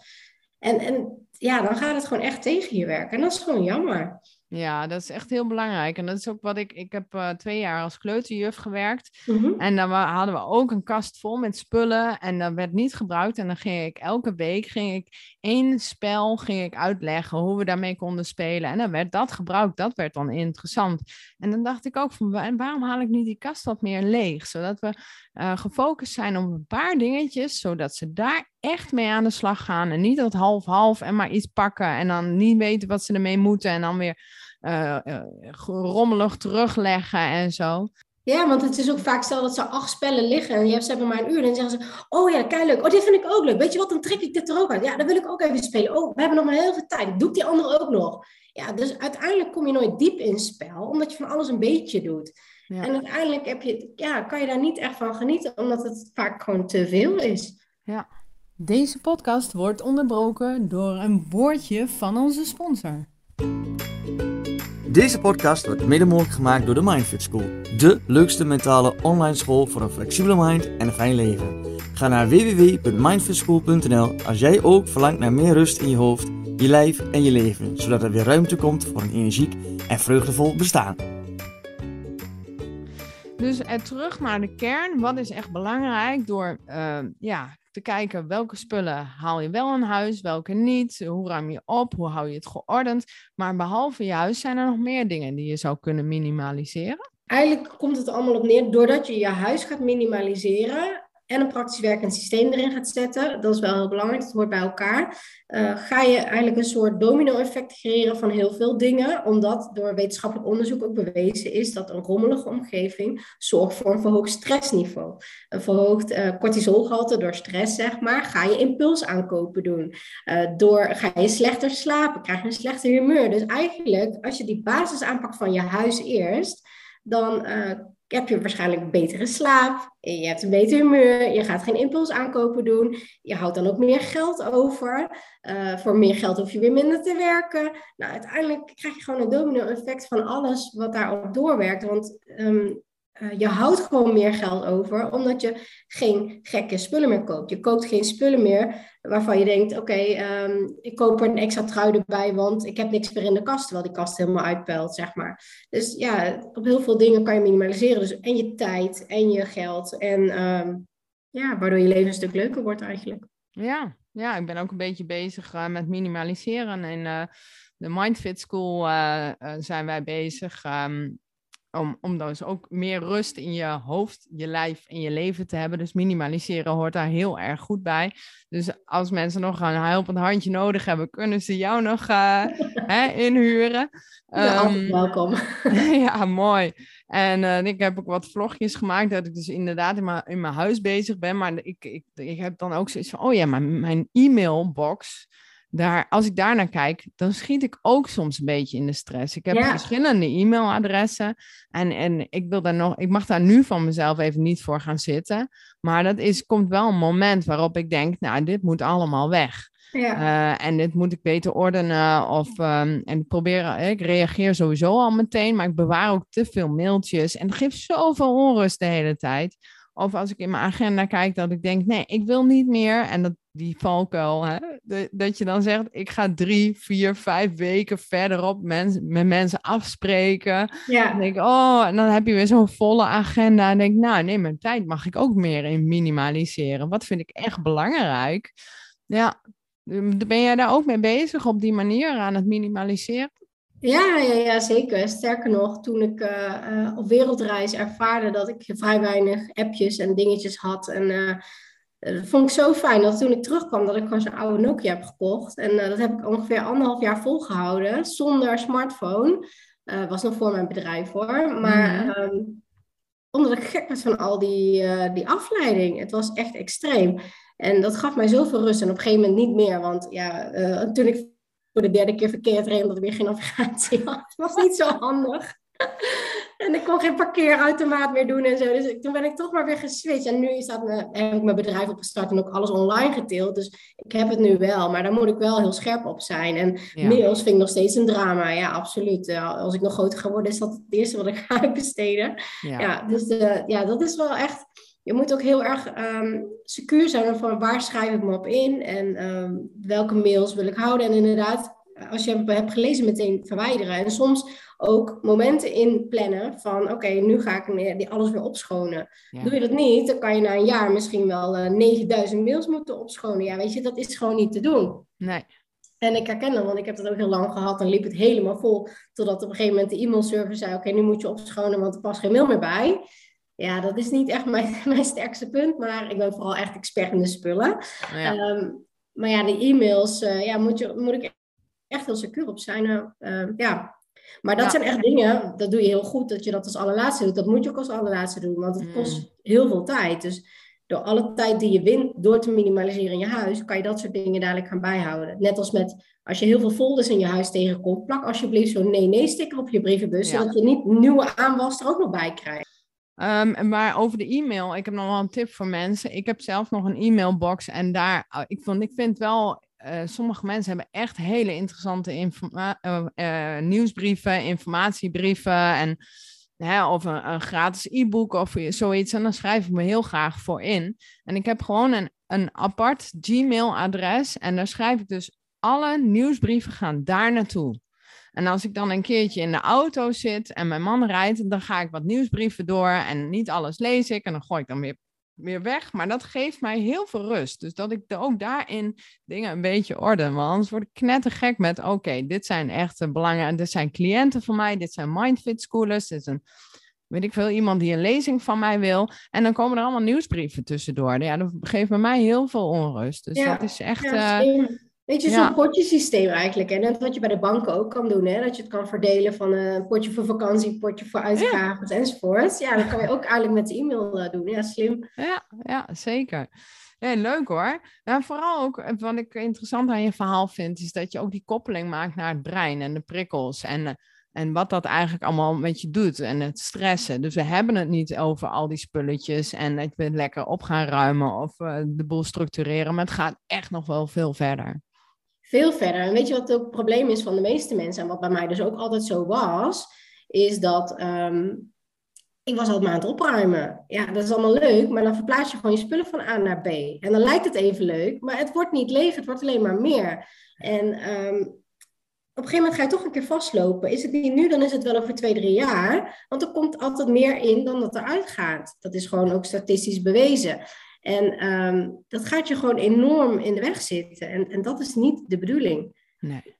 [SPEAKER 1] En, en ja, dan gaat het gewoon echt tegen je werken. En dat is gewoon jammer.
[SPEAKER 2] Ja, dat is echt heel belangrijk. En dat is ook wat ik... Ik heb uh, twee jaar als kleuterjuf gewerkt. Mm-hmm. En dan hadden we ook een kast vol met spullen. En dat werd niet gebruikt. En dan ging ik elke week ging ik één spel ging ik uitleggen hoe we daarmee konden spelen. En dan werd dat gebruikt. Dat werd dan interessant. En dan dacht ik ook van waarom haal ik niet die kast wat meer leeg? Zodat we uh, gefocust zijn op een paar dingetjes. Zodat ze daar echt mee aan de slag gaan. En niet dat half-half en maar iets pakken. En dan niet weten wat ze ermee moeten. En dan weer uh, uh, rommelig terugleggen en zo.
[SPEAKER 1] Ja, want het is ook vaak stel dat ze acht spellen liggen en je hebt, ze hebben maar een uur. En dan zeggen ze, oh ja, kijk leuk. Oh, dit vind ik ook leuk. Weet je wat, dan trek ik dit er ook uit. Ja, dan wil ik ook even spelen. Oh, we hebben nog maar heel veel tijd. Doe ik die andere ook nog. Ja, dus uiteindelijk kom je nooit diep in spel, omdat je van alles een beetje doet. Ja. En uiteindelijk heb je, ja, kan je daar niet echt van genieten, omdat het vaak gewoon te veel is.
[SPEAKER 2] Ja. Deze podcast wordt onderbroken door een woordje van onze sponsor.
[SPEAKER 3] Deze podcast wordt mede mogelijk gemaakt door de Mindfit School. De leukste mentale online school voor een flexibele mind en een fijn leven. Ga naar www.mindfitschool.nl als jij ook verlangt naar meer rust in je hoofd, je lijf en je leven. Zodat er weer ruimte komt voor een energiek en vreugdevol bestaan.
[SPEAKER 2] Dus er terug naar de kern. Wat is echt belangrijk door uh, ja, te kijken welke spullen haal je wel in huis, welke niet, hoe ruim je op, hoe hou je het geordend. Maar behalve je huis zijn er nog meer dingen die je zou kunnen minimaliseren.
[SPEAKER 1] Eigenlijk komt het allemaal op neer, doordat je je huis gaat minimaliseren, en een praktisch werkend systeem erin gaat zetten, dat is wel heel belangrijk, dat hoort bij elkaar, uh, ga je eigenlijk een soort domino-effect creëren van heel veel dingen, omdat door wetenschappelijk onderzoek ook bewezen is dat een rommelige omgeving zorgt voor een verhoogd stressniveau. Een verhoogd uh, cortisolgehalte door stress, zeg maar, ga je impulsaankopen doen. Uh, door ga je slechter slapen, krijg je een slechter humeur. Dus eigenlijk, als je die basis aanpakt van je huis eerst, dan heb je waarschijnlijk betere slaap, je hebt een beter humeur, je gaat geen impuls aankopen doen, je houdt dan ook meer geld over. Uh, voor meer geld hoef je weer minder te werken. Nou, uiteindelijk krijg je gewoon een domino-effect van alles wat daarop doorwerkt. Want ehm, uh, je houdt gewoon meer geld over, omdat je geen gekke spullen meer koopt. Je koopt geen spullen meer waarvan je denkt, oké, ehm, ik koop er een extra trui erbij, want ik heb niks meer in de kast, terwijl die kast helemaal uitpelt, zeg maar. Dus ja, op heel veel dingen kan je minimaliseren. Dus en je tijd en je geld. En ehm, ja, waardoor je leven een stuk leuker wordt eigenlijk.
[SPEAKER 2] Ja, ja ik ben ook een beetje bezig uh, met minimaliseren. En uh, de Mindfit School zijn wij bezig. Um, om, om dus ook meer rust in je hoofd, je lijf en je leven te hebben. Dus minimaliseren hoort daar heel erg goed bij. Dus als mensen nog een helpend handje nodig hebben, kunnen ze jou nog uh, <laughs> hè, inhuren.
[SPEAKER 1] Ja, um, welkom. <laughs>
[SPEAKER 2] ja, mooi. En uh, ik heb ook wat vlogjes gemaakt dat ik dus inderdaad in mijn, in mijn huis bezig ben. Maar ik, ik, ik heb dan ook zoiets van, oh ja, mijn, mijn e-mailbox daar, als ik daar naar kijk, dan schiet ik ook soms een beetje in de stress. Ik heb verschillende e-mailadressen en, en ik, wil daar nog, ik mag daar nu van mezelf even niet voor gaan zitten. Maar dat is, komt wel een moment waarop ik denk, nou, dit moet allemaal weg. Ja. Uh, en dit moet ik beter ordenen. Of, um, en ik probeer, ik reageer sowieso al meteen, maar ik bewaar ook te veel mailtjes. En het geeft zoveel onrust de hele tijd. Of als ik in mijn agenda kijk, dat ik denk, nee, ik wil niet meer. En dat die valkuil, hè? dat je dan zegt, ik ga drie, vier, vijf weken verderop mens, met mensen afspreken. Ja. Dan denk ik, oh, en dan heb je weer zo'n volle agenda. En denk ik, nou, nee, mijn tijd mag ik ook meer in minimaliseren. Wat vind ik echt belangrijk? Ja, ben jij daar ook mee bezig op die manier aan het minimaliseren?
[SPEAKER 1] Ja, ja, ja, zeker. Sterker nog, toen ik uh, op wereldreis ervaarde dat ik vrij weinig appjes en dingetjes had. En uh, dat vond ik zo fijn dat toen ik terugkwam, dat ik gewoon zo'n oude Nokia heb gekocht. En dat heb ik ongeveer anderhalf jaar volgehouden, zonder smartphone. was nog voor mijn bedrijf hoor. Maar mm -hmm. omdat ik gek was van al die, die afleiding. Het was echt extreem. En dat gaf mij zoveel rust. En op een gegeven moment niet meer. Want ja, toen ik voor de derde keer verkeerd reed omdat ik weer geen navigatie had. <laughs> Het was niet zo handig. <laughs> en ik kon geen parkeerautomaat meer doen en zo. Dus toen ben ik toch maar weer geswitcht. En nu staat me, heb ik mijn bedrijf opgestart en ook alles online gedeeld. Dus ik heb het nu wel. Maar daar moet ik wel heel scherp op zijn. En mails vind ik nog steeds een drama. Ja, absoluut. als ik nog groter ga worden, is dat het eerste wat ik ga <laughs> uitbesteden. Ja. ja, dus uh, ja, dat is wel echt je moet ook heel erg um, secuur zijn van waar schrijf ik me op in en um, welke mails wil ik houden. En inderdaad, als je hebt gelezen, meteen verwijderen. En soms ook momenten inplannen van oké, nu ga ik alles weer opschonen. Doe je dat niet, dan kan je na een jaar misschien wel uh, eh, 9000 mails moeten opschonen. Ja, weet je, dat is gewoon niet te doen.
[SPEAKER 2] Nee.
[SPEAKER 1] En ik herken dat, want ik heb dat ook heel lang gehad en liep het helemaal vol. Totdat op een gegeven moment de e-mailserver zei, oké, nu moet je opschonen, want er past geen mail meer bij. Ja, dat is niet echt mijn, <laughs> mijn sterkste punt, maar ik ben vooral echt expert in de spullen. Ja. Ehm, maar ja, de e-mails, uh, ja, moet, je, moet ik echt heel secuur op zijn. Uh, ja. Maar dat zijn echt dingen, dat doe je heel goed, dat je dat als allerlaatste doet. Dat moet je ook als allerlaatste doen, want het kost mm. heel veel tijd. Dus door alle tijd die je wint door te minimaliseren in je huis, kan je dat soort dingen dadelijk gaan bijhouden. Net als met, als je heel veel folders in je huis tegenkomt, plak alsjeblieft zo'n nee-nee-sticker op je brievenbus, zodat je niet nieuwe aanwas er ook nog bij krijgt.
[SPEAKER 2] Um, maar over de e-mail, ik heb nog wel een tip voor mensen. Ik heb zelf nog een e-mailbox en daar, oh, ik, vond, ik vind wel, uh, sommige mensen hebben echt hele interessante uh, uh, nieuwsbrieven, informatiebrieven en hè, of een, een gratis e-book of zoiets. En dan schrijf ik me heel graag voor in. En ik heb gewoon een, een apart Gmail-adres en daar schrijf ik dus alle nieuwsbrieven gaan daar naartoe. En als ik dan een keertje in de auto zit en mijn man rijdt, dan ga ik wat nieuwsbrieven door en niet alles lees ik en dan gooi ik dan weer, weer weg. Maar dat geeft mij heel veel rust. Dus dat ik ook daarin dingen een beetje orde. Want anders word ik knettergek met, oké, dit zijn echt belangen, dit zijn cliënten van mij, dit zijn mindfit schoolers, dit is een weet ik veel, iemand die een lezing van mij wil. En dan komen er allemaal nieuwsbrieven tussendoor. Ja, dat geeft bij mij heel veel onrust. Dus dat is echt... Ja, uh,
[SPEAKER 1] Weet je, zo'n potjesysteem eigenlijk. En net wat je bij de banken ook kan doen. Hè? Dat je het kan verdelen van een potje voor vakantie, potje voor uitgaven ja. enzovoort. Ja, dat kan je ook eigenlijk met de e-mail uh, doen. Ja, slim.
[SPEAKER 2] Ja, ja zeker. Ja, leuk hoor. En vooral ook, eh, wat ik interessant aan je verhaal vind, is dat je ook die koppeling maakt naar het brein en de prikkels. En, En wat dat eigenlijk allemaal met je doet en het stressen. Dus we hebben het niet over al die spulletjes en dat we lekker op gaan ruimen of uh, de boel structureren. Maar het gaat echt nog wel veel verder.
[SPEAKER 1] Veel verder. En weet je wat het probleem is van de meeste mensen en wat bij mij dus ook altijd zo was, is dat ehm, ik was altijd maar aan het opruimen. Ja, dat is allemaal leuk, maar dan verplaats je gewoon je spullen van A naar B. En dan lijkt het even leuk, maar het wordt niet leeg, het wordt alleen maar meer. En um, op een gegeven moment ga je toch een keer vastlopen. Is het niet nu, dan is het wel over twee, drie jaar. Want er komt altijd meer in dan dat eruit gaat. Dat is gewoon ook statistisch bewezen. En um, dat gaat je gewoon enorm in de weg zitten. En, en dat is niet de bedoeling.
[SPEAKER 2] Nee.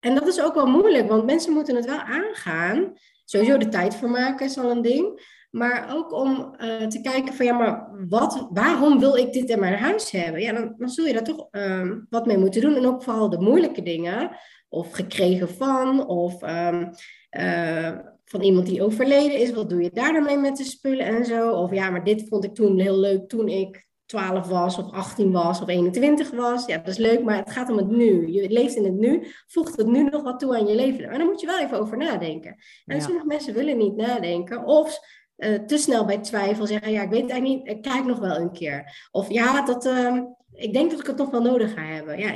[SPEAKER 1] En dat is ook wel moeilijk, want mensen moeten het wel aangaan. Sowieso de tijd voor maken is al een ding. Maar ook om uh, te kijken van ja, maar wat, waarom wil ik dit in mijn huis hebben? Ja, dan, dan zul je daar toch uh, wat mee moeten doen. En ook vooral de moeilijke dingen of gekregen van, of um, uh, van iemand die overleden is. Wat doe je daar dan mee met de spullen en zo? Of ja, maar dit vond ik toen heel leuk toen ik 12 was, of 18 was, of 21 was. Ja, dat is leuk, maar het gaat om het nu. Je leeft in het nu. Voegt het nu nog wat toe aan je leven? En daar moet je wel even over nadenken. En ja. sommige mensen willen niet nadenken. Of uh, te snel bij twijfel zeggen, ja, ik weet het eigenlijk niet, ik kijk nog wel een keer. Of ja, dat, uh, ik denk dat ik het nog wel nodig ga hebben. Ja,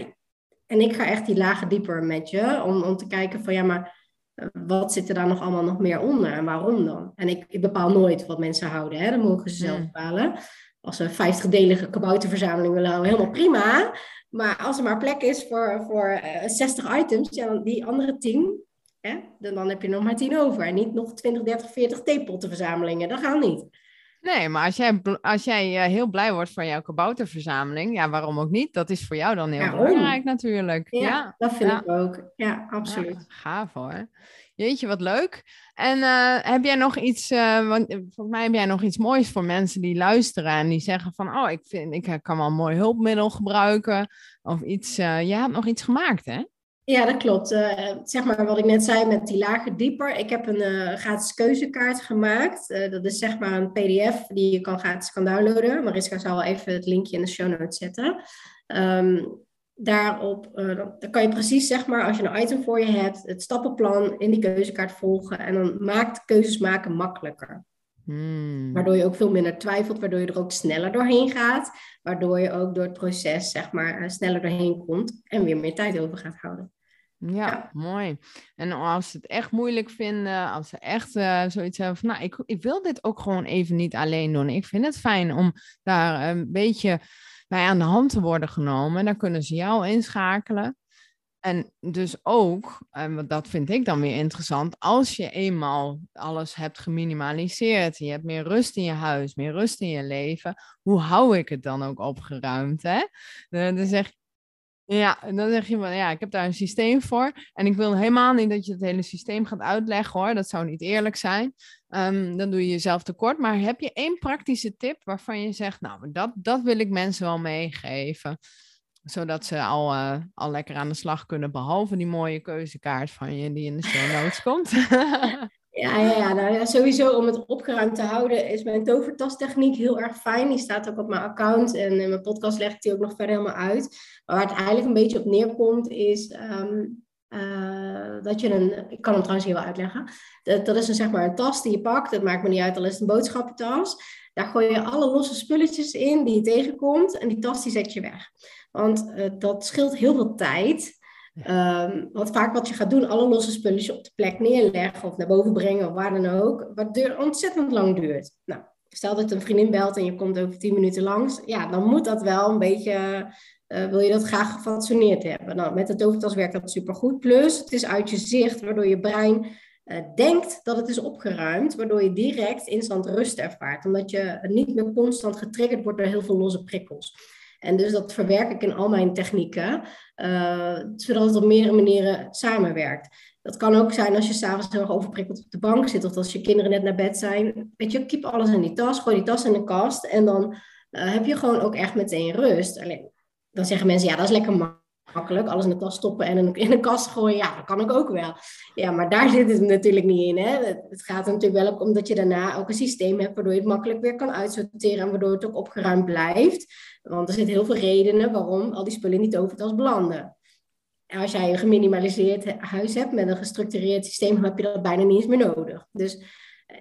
[SPEAKER 1] en ik ga echt die lagen dieper met je, om, om te kijken van ja, maar eh, wat zit er daar nog allemaal nog meer onder en waarom dan? En ik, ik bepaal nooit wat mensen houden, hè? dat mogen ze zelf hmm. bepalen. Als ze een 50-delige kabouterverzameling willen houden, helemaal prima. Maar als er maar plek is voor, voor uh, 60 items, ja, dan die andere 10, hè, dan, dan heb je nog maar 10 over. En niet nog 20, 30, 40 theepottenverzamelingen. Dat gaat niet.
[SPEAKER 2] Nee, maar als jij, als jij uh, heel blij wordt van jouw kabouterverzameling, ja, waarom ook niet? Dat is voor jou dan heel ja, belangrijk natuurlijk.
[SPEAKER 1] Ja, ja. dat vind ja. ik ook. Ja, absoluut.
[SPEAKER 2] gaaf hoor. Jeetje, wat leuk. En uh, heb jij nog iets, uh, want volgens mij heb jij nog iets moois voor mensen die luisteren en die zeggen van, oh, ik, vind, ik kan wel een mooi hulpmiddel gebruiken of iets. jij hebt nog iets gemaakt, hè?
[SPEAKER 1] Ja, dat klopt. Uh, zeg maar wat ik net zei met die lagen dieper. Ik heb een uh, gratis keuzekaart gemaakt. Uh, dat is zeg maar een pdf die je kan gratis kan downloaden. Mariska zal wel even het linkje in de show notes zetten. Um, daarop dan kan je precies, zeg maar, als je een item voor je hebt, het stappenplan in die keuzekaart volgen. En dan maakt keuzes maken makkelijker. Hmm. Waardoor je ook veel minder twijfelt, waardoor je er ook sneller doorheen gaat. Waardoor je ook door het proces, zeg maar, sneller doorheen komt en weer meer tijd over gaat houden.
[SPEAKER 2] Ja, mooi. En als ze het echt moeilijk vinden, als ze echt uh, zoiets hebben van, nou, ik, ik wil dit ook gewoon even niet alleen doen. Ik vind het fijn om daar een beetje bij aan de hand te worden genomen. Dan kunnen ze jou inschakelen. En dus ook, en dat vind ik dan weer interessant, als je eenmaal alles hebt geminimaliseerd, je hebt meer rust in je huis, meer rust in je leven, hoe hou ik het dan ook opgeruimd? Hè? Dan zeg ja, dan zeg je van ja, ik heb daar een systeem voor. En ik wil helemaal niet dat je het hele systeem gaat uitleggen hoor. Dat zou niet eerlijk zijn. Um, dan doe je jezelf tekort. Maar heb je één praktische tip waarvan je zegt, nou, dat, dat wil ik mensen wel meegeven. Zodat ze al, uh, al lekker aan de slag kunnen, behalve die mooie keuzekaart van je die in de show notes komt. <laughs>
[SPEAKER 1] Ja, ja, nou ja, sowieso om het opgeruimd te houden is mijn tovertastechniek heel erg fijn. Die staat ook op mijn account en in mijn podcast leg ik die ook nog verder helemaal uit. Maar waar het eigenlijk een beetje op neerkomt is um, uh, dat je een, ik kan hem trouwens hier wel uitleggen. Dat, dat is een, zeg maar een tas die je pakt, dat maakt me niet uit, al is het een boodschappentas. Daar gooi je alle losse spulletjes in die je tegenkomt en die tas die zet je weg. Want uh, dat scheelt heel veel tijd. Um, want vaak wat je gaat doen, alle losse spulletjes op de plek neerleggen of naar boven brengen of waar dan ook, wat ontzettend lang duurt. Nou, stel dat een vriendin belt en je komt over tien minuten langs, ja, dan moet dat wel een beetje, uh, wil je dat graag gefatsoeneerd hebben. Nou, met de tovertas werkt dat supergoed. Plus, het is uit je zicht, waardoor je brein uh, denkt dat het is opgeruimd, waardoor je direct instant rust ervaart, omdat je niet meer constant getriggerd wordt door heel veel losse prikkels. En dus dat verwerk ik in al mijn technieken, uh, zodat het op meerdere manieren samenwerkt. Dat kan ook zijn als je s'avonds heel erg overprikkeld op de bank zit, of als je kinderen net naar bed zijn. Weet je, keep alles in die tas, gooi die tas in de kast en dan uh, heb je gewoon ook echt meteen rust. Alleen, dan zeggen mensen, ja, dat is lekker makkelijk. Alles in de tas stoppen en in de kast gooien, ja, dat kan ik ook wel. Ja, maar daar zit het natuurlijk niet in. Hè? Het gaat er natuurlijk wel om dat je daarna ook een systeem hebt waardoor je het makkelijk weer kan uitsorteren en waardoor het ook opgeruimd blijft. Want er zitten heel veel redenen waarom al die spullen niet over het als belanden. als jij een geminimaliseerd huis hebt met een gestructureerd systeem, dan heb je dat bijna niet eens meer nodig. Dus,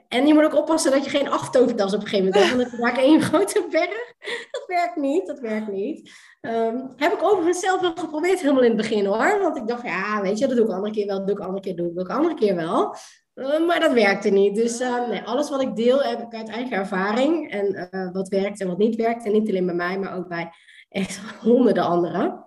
[SPEAKER 1] en je moet ook oppassen dat je geen aftovertas op een gegeven moment hebt, want dan maak je één <laughs> grote berg. Dat werkt niet, dat werkt niet. Ehm, heb ik overigens zelf wel geprobeerd helemaal in het begin hoor. Want ik dacht, ja, weet je, dat doe ik andere keer wel, dat doe ik andere keer, doe ik andere keer wel. Uh, maar dat werkte niet. Dus nee, alles wat ik deel heb ik uit eigen ervaring. En uh, wat werkt en wat niet werkt. En niet alleen bij mij, maar ook bij echt <laughs> honderden anderen.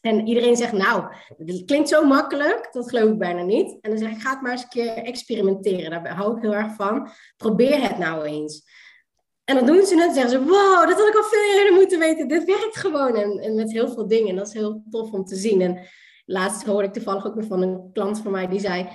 [SPEAKER 1] En iedereen zegt, nou, het klinkt zo makkelijk, dat geloof ik bijna niet. En dan zeg ik, ga het maar eens een keer experimenteren. Daar hou ik heel erg van. Probeer het nou eens. En dan doen ze het en zeggen ze, wow, dat had ik al veel eerder moeten weten. Dit werkt gewoon. En, met heel veel dingen. En dat is heel tof om te zien. En laatst hoorde ik toevallig ook weer van een klant van mij die zei...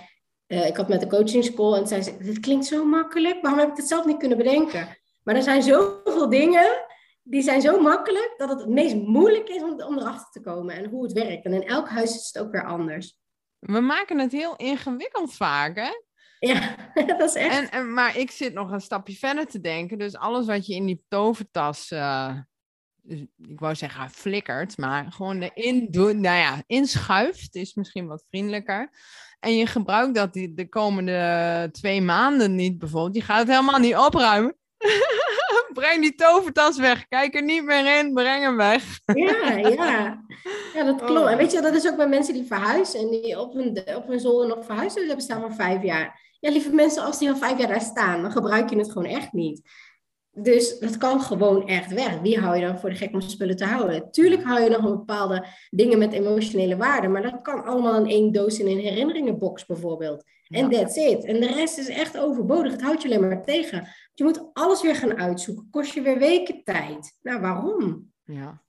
[SPEAKER 1] Uh, ik had met de coaching school en zei ze, dit klinkt zo makkelijk. Waarom heb ik het zelf niet kunnen bedenken? Maar er zijn zoveel dingen die zijn zo makkelijk dat het het meest moeilijk is om, om erachter te komen en hoe het werkt. En in elk huis is het ook weer anders.
[SPEAKER 2] We maken het heel ingewikkeld vaak, hè?
[SPEAKER 1] Ja, <laughs> dat is echt.
[SPEAKER 2] En, en, maar ik zit nog een stapje verder te denken. Dus alles wat je in die tovertas, uh, ik wou zeggen flikkert, maar gewoon erin nou ja, inschuift, is misschien wat vriendelijker. En je gebruikt dat die, de komende twee maanden niet bijvoorbeeld. Je gaat het helemaal niet opruimen. Breng die tovertas weg. Kijk er niet meer in, breng hem weg.
[SPEAKER 1] Ja, ja. ja dat <laughs> klopt. Oh. En weet je, dat is ook bij mensen die verhuizen en die op hun, op hun zolder nog verhuizen hebben staan van vijf jaar. Ja, lieve mensen, als die al vijf jaar daar staan, dan gebruik je het gewoon echt niet. Dus dat kan gewoon echt weg. Wie hou je dan voor de gek om spullen te houden? Tuurlijk hou je nog een bepaalde dingen met emotionele waarde, maar dat kan allemaal in één doos in een herinneringenbox bijvoorbeeld. En ja. that's it. En de rest is echt overbodig. Het houdt je alleen maar tegen. Je moet alles weer gaan uitzoeken. Kost je weer weken tijd. Nou, waarom?
[SPEAKER 2] Ja.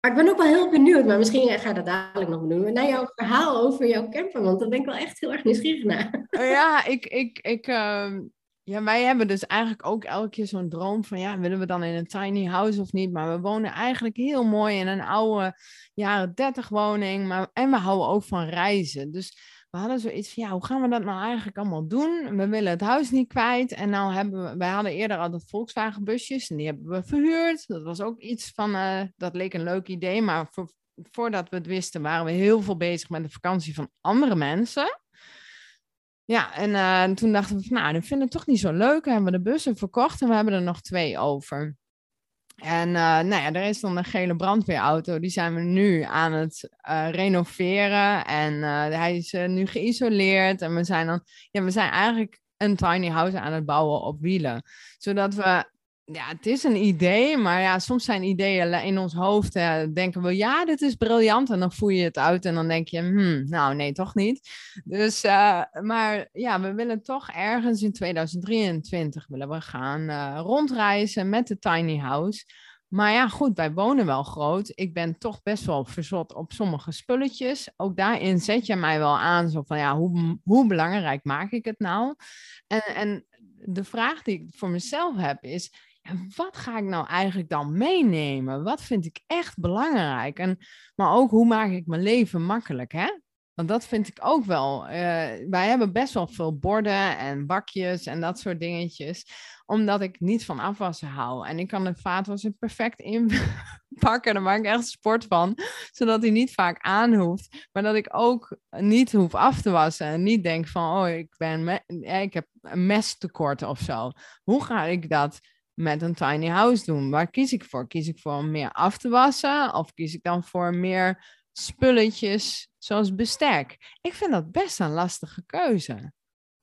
[SPEAKER 1] Maar ik ben ook wel heel benieuwd, maar misschien ga je dat dadelijk nog doen, naar jouw verhaal over jouw camper, want daar ben ik wel echt heel erg nieuwsgierig naar.
[SPEAKER 2] Ja, ik, ik, ik, uh, ja, wij hebben dus eigenlijk ook elke keer zo'n droom van, ja, willen we dan in een tiny house of niet? Maar we wonen eigenlijk heel mooi in een oude jaren 30 woning, maar, en we houden ook van reizen. Dus we hadden zoiets van, ja, hoe gaan we dat nou eigenlijk allemaal doen? We willen het huis niet kwijt. En nou hebben we, wij hadden eerder al dat Volkswagen busjes en die hebben we verhuurd. Dat was ook iets van, uh, dat leek een leuk idee. Maar voor, voordat we het wisten, waren we heel veel bezig met de vakantie van andere mensen. Ja, en uh, toen dachten we, van, nou, dat vinden we toch niet zo leuk. We hebben de bussen verkocht en we hebben er nog twee over. En uh, nou ja, er is dan een gele brandweerauto. Die zijn we nu aan het uh, renoveren. En uh, hij is nu geïsoleerd. En we zijn dan, ja, we zijn eigenlijk een tiny house aan het bouwen op wielen. Zodat we ja, het is een idee, maar ja, soms zijn ideeën in ons hoofd, denken we, ja, dit is briljant. En dan voer je het uit en dan denk je, hmm, nou nee, toch niet. Dus, uh, maar ja, we willen toch ergens in 2023 willen we gaan uh, rondreizen met de tiny house. Maar ja, goed, wij wonen wel groot. Ik ben toch best wel verzot op sommige spulletjes. Ook daarin zet je mij wel aan, zo van, ja, hoe, hoe belangrijk maak ik het nou? En, en de vraag die ik voor mezelf heb is, wat ga ik nou eigenlijk dan meenemen? Wat vind ik echt belangrijk? En, maar ook hoe maak ik mijn leven makkelijk, hè? Want dat vind ik ook wel. Uh, wij hebben best wel veel borden en bakjes en dat soort dingetjes. Omdat ik niet van afwassen hou. En ik kan de vaatwasser perfect inpakken. Daar maak ik echt sport van. Zodat hij niet vaak aan hoeft. Maar dat ik ook niet hoef af te wassen. En niet denk van, oh, ik, ben ik heb een mestekort of zo. Hoe ga ik dat met een tiny house doen? Waar kies ik voor? Kies ik voor om meer af te wassen? Of kies ik dan voor meer spulletjes zoals bestek? Ik vind dat best een lastige keuze.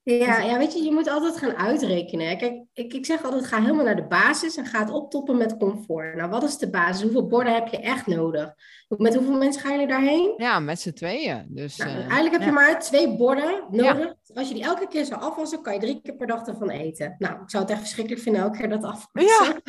[SPEAKER 1] Ja, ja, weet je, je moet altijd gaan uitrekenen. Kijk, ik, ik zeg altijd, ga helemaal naar de basis en ga het optoppen met comfort. Nou, wat is de basis? Hoeveel borden heb je echt nodig? Met hoeveel mensen gaan jullie daarheen?
[SPEAKER 2] Ja, met z'n tweeën. Dus,
[SPEAKER 1] nou, uh, eigenlijk heb je maar twee borden nodig. Als je die elke keer zou afwassen, kan je drie keer per dag ervan eten. Nou, ik zou het echt verschrikkelijk vinden elke keer dat afwassen. Ja.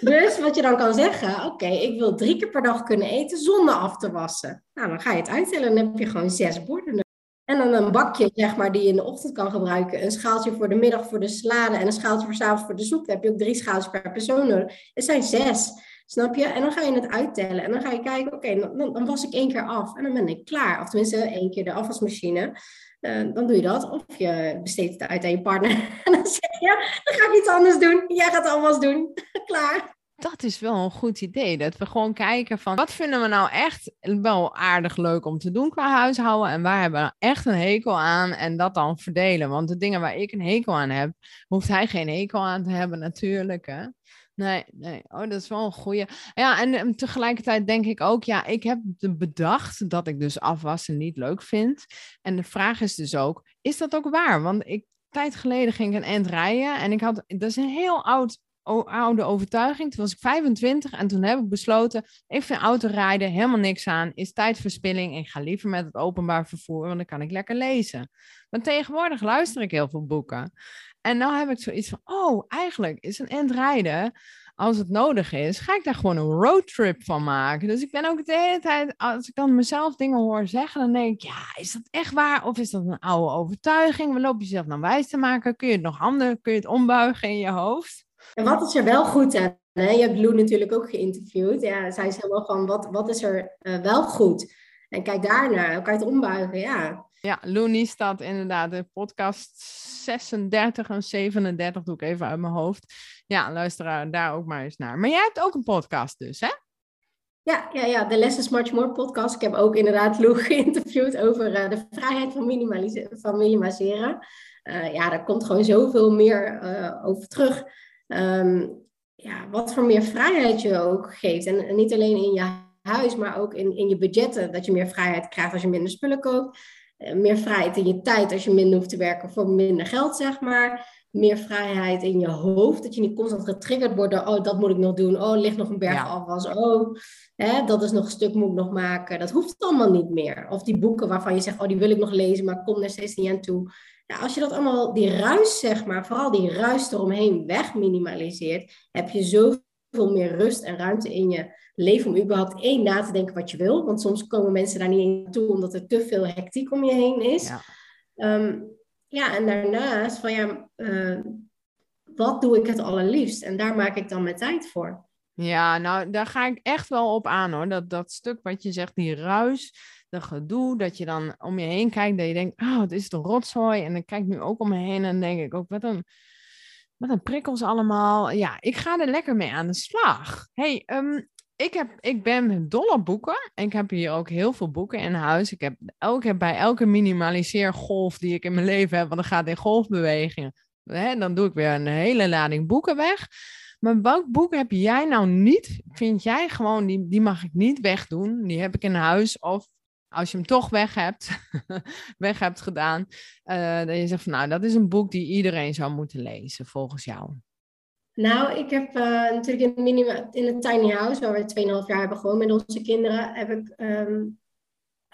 [SPEAKER 1] <laughs> Dus wat je dan kan zeggen, oké, ik wil drie keer per dag kunnen eten zonder af te wassen. Nou, dan ga je het uittellen en dan heb je gewoon zes borden en dan een bakje, zeg maar, die je in de ochtend kan gebruiken. Een schaaltje voor de middag voor de salade en een schaaltje voor s'avonds voor de soep. Dan heb je ook drie schaaltjes per persoon nodig. Het zijn zes, snap je? En dan ga je het uittellen. En dan ga je kijken, oké, dan, was ik één keer af. En dan ben ik klaar. Of tenminste, één keer de afwasmachine. Uh, dan doe je dat. Of je besteedt het uit aan je partner. <laughs> En dan zeg je, dan ga ik iets anders doen. Jij gaat alles doen. <laughs> klaar.
[SPEAKER 2] Dat is wel een goed idee. Dat we gewoon kijken van wat vinden we nou echt wel aardig leuk om te doen qua huishouden. En waar hebben we nou echt een hekel aan. En dat dan verdelen. Want de dingen waar ik een hekel aan heb, hoeft hij geen hekel aan te hebben natuurlijk. Hè? Nee, nee. Oh, dat is wel een goede. Ja, en, en, tegelijkertijd denk ik ook, ja, ik heb bedacht dat ik dus afwassen niet leuk vind. En de vraag is dus ook, is dat ook waar? Want ik, tijd geleden ging ik een end rijden en ik had, dat is een heel oud oude overtuiging. Toen was ik 25 en toen heb ik besloten, ik vind autorijden helemaal niks aan, is tijdverspilling. Ik ga liever met het openbaar vervoer, want dan kan ik lekker lezen. Maar tegenwoordig luister ik heel veel boeken. En nu heb ik zoiets van, oh, eigenlijk is een end rijden, als het nodig is, ga ik daar gewoon een roadtrip van maken. Dus ik ben ook de hele tijd, als ik dan mezelf dingen hoor zeggen, dan denk ik, ja, is dat echt waar? Of is dat een oude overtuiging? We lopen jezelf nou wijs te maken? Kun je het nog handen, kun je het ombuigen in je hoofd?
[SPEAKER 1] En wat is er wel goed aan? Hè? Je hebt Lou natuurlijk ook geïnterviewd. Ja, zij is helemaal van, wat, wat is er uh, wel goed? En kijk daarnaar, kan je het ombuigen, ja.
[SPEAKER 2] Ja, Looney staat inderdaad de podcast 36 en 37, doe ik even uit mijn hoofd. Ja, luister daar ook maar eens naar. Maar jij hebt ook een podcast dus, hè?
[SPEAKER 1] Ja, ja, ja, de Less is Much More podcast. Ik heb ook inderdaad Lou <laughs> geïnterviewd over uh, de vrijheid van, minimaliseren. Van minimaliseren. Uh, ja, daar komt gewoon zoveel meer uh, over terug. Um, ja, wat voor meer vrijheid je ook geeft. En, en, niet alleen in je huis, maar ook in, in je budgetten. Dat je meer vrijheid krijgt als je minder spullen koopt. Uh, meer vrijheid in je tijd als je minder hoeft te werken voor minder geld, zeg maar. Meer vrijheid in je hoofd. Dat je niet constant getriggerd wordt door, oh, dat moet ik nog doen. Oh, ligt nog een berg ja. afwas. Oh, hè, dat is nog een stuk moet ik nog maken. Dat hoeft allemaal niet meer. Of die boeken waarvan je zegt, oh, die wil ik nog lezen, maar kom er steeds niet aan toe ja, als je dat allemaal, die ruis zeg maar, vooral die ruis eromheen weg minimaliseert, heb je zoveel meer rust en ruimte in je leven om überhaupt één na te denken wat je wil. Want soms komen mensen daar niet in toe omdat er te veel hectiek om je heen is. Ja, um, ja en daarnaast van ja, uh, wat doe ik het allerliefst? En daar maak ik dan mijn tijd voor.
[SPEAKER 2] Ja, nou daar ga ik echt wel op aan hoor. Dat, dat stuk wat je zegt, die ruis dat gedoe, dat je dan om je heen kijkt, dat je denkt, oh, het is de rotzooi. En dan kijk ik nu ook om me heen en denk ik ook, wat een, wat een prikkels allemaal. Ja, ik ga er lekker mee aan de slag. hey, um, ik, heb, ik ben dol op boeken. Ik heb hier ook heel veel boeken in huis. Ik heb elke, bij elke minimaliseergolf die ik in mijn leven heb, want dan gaat in golfbewegingen, hè, dan doe ik weer een hele lading boeken weg. Maar welk boek heb jij nou niet, vind jij gewoon, die, die mag ik niet wegdoen. Die heb ik in huis of als je hem toch weg hebt, <laughs> weg hebt gedaan, uh, dat je zegt van nou, dat is een boek die iedereen zou moeten lezen, volgens jou?
[SPEAKER 1] Nou, ik heb uh, natuurlijk in, minima, in het tiny house, waar we 2,5 jaar hebben gewoond met onze kinderen, heb ik um,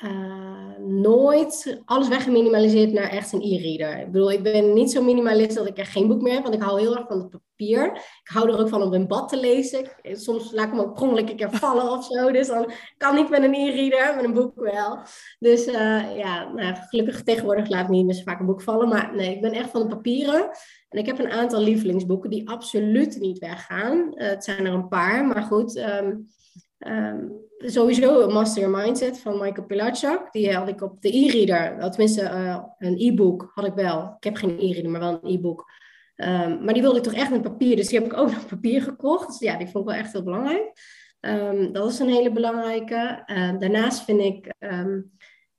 [SPEAKER 1] uh, nooit alles weggeminimaliseerd naar echt een e-reader. Ik bedoel, ik ben niet zo minimalist dat ik er geen boek meer heb, want ik hou heel erg van het papier. Ik hou er ook van om in bad te lezen. Soms laat ik me ook prongelijk een keer <laughs> vallen of zo. Dus dan kan niet met een e-reader, met een boek wel. Dus uh, ja, nou, gelukkig tegenwoordig laat ik niet meer zo vaak een boek vallen. Maar nee, ik ben echt van de papieren. En ik heb een aantal lievelingsboeken die absoluut niet weggaan. Uh, het zijn er een paar, maar goed... Um, Um, sowieso Master Your Mindset van Michael Pilachak. Die had ik op de e-reader. Tenminste, uh, een e-book had ik wel. Ik heb geen e-reader, maar wel een e-book. Um, maar die wilde ik toch echt met papier. Dus die heb ik ook <laughs> nog papier gekocht. Dus ja, die vond ik wel echt heel belangrijk. Um, dat is een hele belangrijke. Uh, daarnaast vind ik... Um,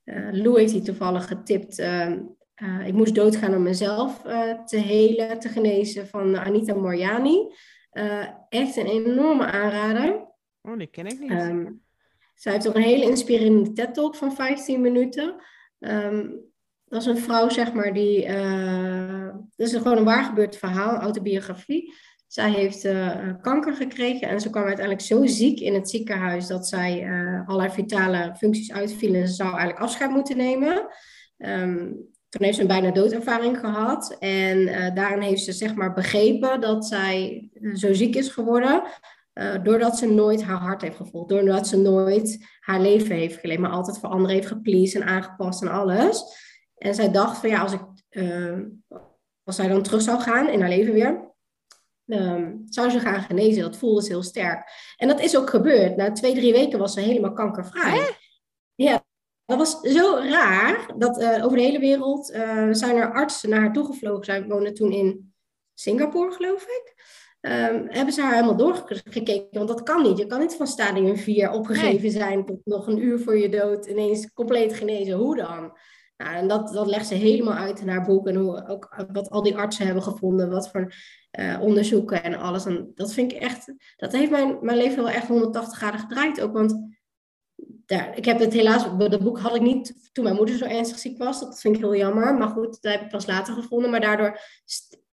[SPEAKER 1] uh, Lou heeft die toevallig getipt... ik moest doodgaan om mezelf te helen, te genezen van Anita Moriani. echt een enorme aanrader.
[SPEAKER 2] Oh, die ken ik niet.
[SPEAKER 1] Zij heeft ook een hele inspirerende TED-talk van 15 minuten. Um, dat is een vrouw, zeg maar, die... Uh, dat is gewoon een waargebeurd verhaal, autobiografie. Zij heeft uh, kanker gekregen en ze kwam uiteindelijk zo ziek in het ziekenhuis dat zij uh, allerlei vitale functies uitvielen en ze zou eigenlijk afscheid moeten nemen. Um, toen heeft ze een bijna doodervaring gehad en daarin heeft ze zeg maar begrepen dat zij zo ziek is geworden doordat ze nooit haar hart heeft gevolgd. Doordat ze nooit haar leven heeft geleefd. Maar altijd voor anderen heeft gepleased en aangepast en alles. En zij dacht van ja, als, ik, uh, als zij dan terug zou gaan in haar leven weer. Um, zou ze gaan genezen. Dat voelde ze heel sterk. En dat is ook gebeurd. Na twee, drie weken was ze helemaal kankervrij. Ja, dat was zo raar. Dat uh, over de hele wereld zijn er artsen naar haar toegevlogen. Zij woonde toen in Singapore, geloof ik. Ehm, hebben ze haar helemaal doorgekeken. Want dat kan niet. Je kan niet van stadium 4 opgegeven zijn tot nog een uur voor je dood ineens compleet genezen. Hoe dan? Nou, en dat, dat legt ze helemaal uit in haar boek. En hoe, ook wat al die artsen hebben gevonden. Wat voor uh, onderzoeken en alles. En dat vind ik echt... Dat heeft mijn, mijn leven wel echt 180 graden gedraaid ook. Want daar, ik heb het helaas... Dat boek had ik niet toen mijn moeder zo ernstig ziek was. Dat vind ik heel jammer. Maar goed, dat heb ik pas later gevonden. Maar daardoor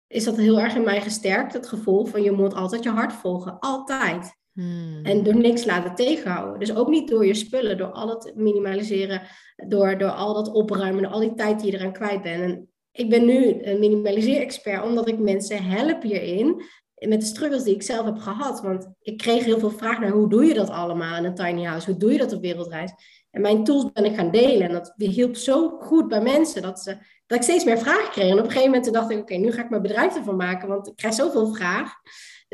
[SPEAKER 1] is dat heel erg in mij gesterkt. Het gevoel van je moet altijd je hart volgen. Altijd. Hmm. En door niks laten tegenhouden. Dus ook niet door je spullen, door al het minimaliseren, door, door al dat opruimen, door al die tijd die je eraan kwijt bent. En ik ben nu een minimaliseer-expert omdat ik mensen help hierin met de struggles die ik zelf heb gehad. Want ik kreeg heel veel vragen naar hoe doe je dat allemaal in een tiny house? Hoe doe je dat op wereldreis? En mijn tools ben ik gaan delen. En dat hielp zo goed bij mensen dat, ze, dat ik steeds meer vragen kreeg. En op een gegeven moment dacht ik, oké, nu ga ik mijn bedrijf ervan maken, want ik krijg zoveel vragen.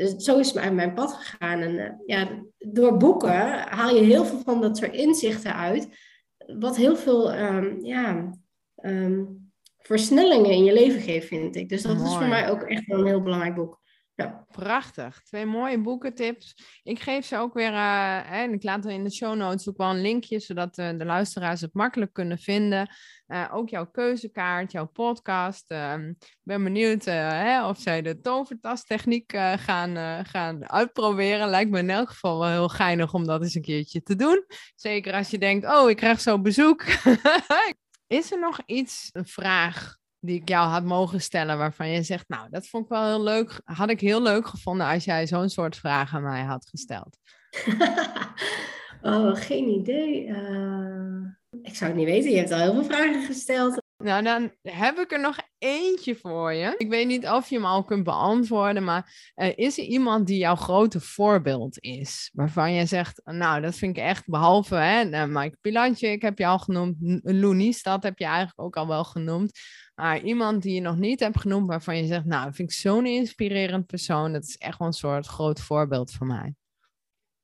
[SPEAKER 1] Dus zo is mijn, mijn pad gegaan. En uh, ja, door boeken haal je heel veel van dat soort inzichten uit. Wat heel veel um, ja, um, versnellingen in je leven geeft, vind ik. Dus dat is voor mij ook echt een heel belangrijk boek.
[SPEAKER 2] Prachtig. Twee mooie boekentips. Ik geef ze ook weer, uh, en ik laat er in de show notes ook wel een linkje, zodat uh, de luisteraars het makkelijk kunnen vinden. Uh, ook jouw keuzekaart, jouw podcast. Ehm, ik ben benieuwd hè, of zij de tovertastechniek gaan, gaan uitproberen. Lijkt me in elk geval wel heel geinig om dat eens een keertje te doen. Zeker als je denkt, oh, ik krijg zo bezoek. <laughs> Is er nog iets, een vraag die ik jou had mogen stellen, waarvan je zegt, nou, dat vond ik wel heel leuk. Had ik heel leuk gevonden als jij zo'n soort vraag aan mij had gesteld. <laughs>
[SPEAKER 1] oh, geen idee. Uh, ik zou het niet weten. Je hebt al heel veel vragen gesteld.
[SPEAKER 2] Nou, dan heb ik er nog eentje voor je. Ik weet niet of je hem al kunt beantwoorden, maar uh, is er iemand die jouw grote voorbeeld is? Waarvan je zegt, nou, dat vind ik echt, behalve hè, Mike Pilantje, ik heb je al genoemd, Loenies, dat heb je eigenlijk ook al wel genoemd. Maar iemand die je nog niet hebt genoemd, waarvan je zegt, nou, vind ik zo'n inspirerend persoon, dat is echt wel een soort groot voorbeeld voor mij.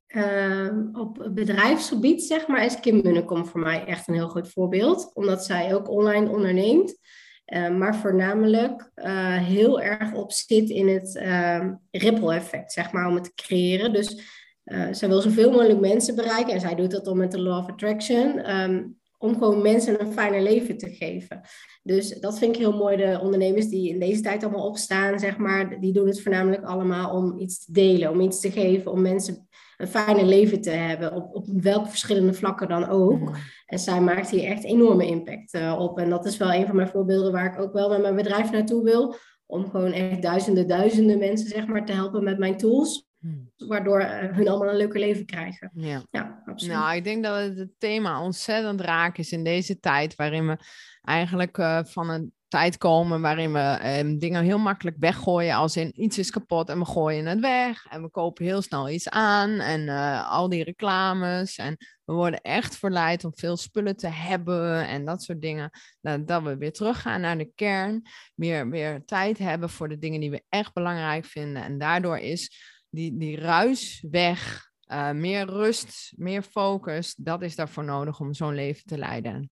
[SPEAKER 1] Uh, op bedrijfsgebied, zeg maar, is Kim Munnekom voor mij echt een heel goed voorbeeld. Omdat zij ook online onderneemt. Uh, maar voornamelijk uh, heel erg op zit in het ehm, ripple effect, zeg maar, om het te creëren. Dus eh, zij wil zoveel mogelijk mensen bereiken. En zij doet dat dan met de Law of Attraction. Um, om gewoon mensen een fijner leven te geven. Dus dat vind ik heel mooi. De ondernemers die in deze tijd allemaal opstaan, zeg maar, die doen het voornamelijk allemaal om iets te delen, om iets te geven, om mensen een fijner leven te hebben, op, op welke verschillende vlakken dan ook. Mm. En zij maakt hier echt enorme impact uh, op. En dat is wel een van mijn voorbeelden waar ik ook wel met mijn bedrijf naartoe wil. Om gewoon echt duizenden, duizenden mensen zeg maar, te helpen met mijn tools. Mm. Waardoor uh, hun allemaal een leuker leven krijgen.
[SPEAKER 2] Ja. ja, absoluut. Nou, ik denk dat het, thema ontzettend raak is in deze tijd waarin we eigenlijk uh, van een tijd komen waarin we eh, dingen heel makkelijk weggooien. Als in iets is kapot en we gooien het weg. En we kopen heel snel iets aan. En uh, al die reclames. En we worden echt verleid om veel spullen te hebben en dat soort dingen. Dat, dat we weer teruggaan naar de kern. Weer, weer tijd hebben voor de dingen die we echt belangrijk vinden. En daardoor is die, die ruis weg. Uh, meer rust, meer focus, dat is daarvoor nodig om zo'n leven te leiden.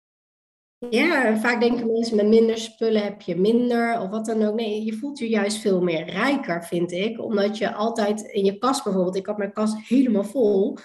[SPEAKER 1] Ja, vaak denken mensen met minder spullen heb je minder of wat dan ook. Nee, je voelt je juist veel meer rijker, vind ik. Omdat je altijd in je kast bijvoorbeeld, ik had mijn kast helemaal vol.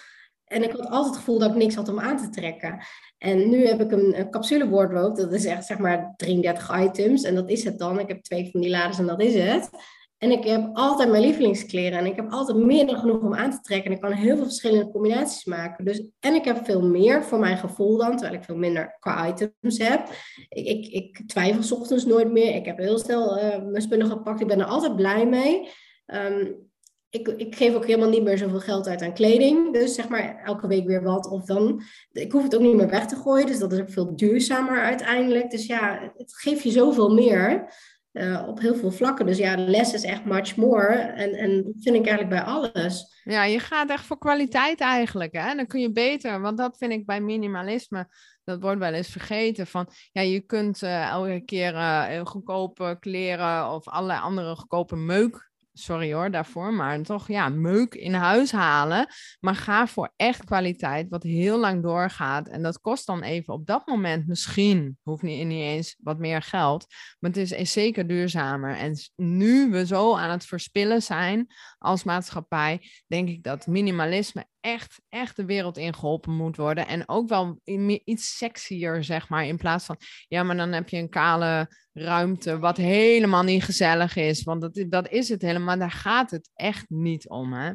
[SPEAKER 1] En ik had altijd het gevoel dat ik niks had om aan te trekken. En nu heb ik een, een capsule wardrobe, dat is echt zeg maar 33 items. En dat is het dan. Ik heb twee van die laders en dat is het. En ik heb altijd mijn lievelingskleren en ik heb altijd meer dan genoeg om aan te trekken. En ik kan heel veel verschillende combinaties maken. Dus, en ik heb veel meer voor mijn gevoel dan, terwijl ik veel minder qua items heb. Ik, ik, ik twijfel ochtends nooit meer. Ik heb heel snel uh, mijn spullen gepakt. Ik ben er altijd blij mee. Um, ik, ik, geef ook helemaal niet meer zoveel geld uit aan kleding. Dus zeg maar elke week weer wat. Of dan, ik hoef het ook niet meer weg te gooien. Dus dat is ook veel duurzamer uiteindelijk. Dus ja, het geeft je zoveel meer. Uh, op heel veel vlakken. Dus ja, les is echt much more. En, en dat vind ik eigenlijk bij alles.
[SPEAKER 2] Ja, je gaat echt voor kwaliteit eigenlijk. Hè? Dan kun je beter, want dat vind ik bij minimalisme. Dat wordt wel eens vergeten. Van ja, je kunt uh, elke keer uh, goedkope kleren of allerlei andere goedkope meuk sorry hoor daarvoor, maar toch ja, meuk in huis halen. Maar ga voor echt kwaliteit, wat heel lang doorgaat. En dat kost dan even op dat moment misschien, hoeft niet, niet eens wat meer geld. Maar het is zeker duurzamer. En nu we zo aan het verspillen zijn als maatschappij, denk ik dat minimalisme echt, echt de wereld ingeholpen moet worden. En ook wel iets sexier, zeg maar. In plaats van, ja, maar dan heb je een kale ruimte, wat helemaal niet gezellig is. Want dat, dat is het helemaal. Daar gaat het echt niet om, hè.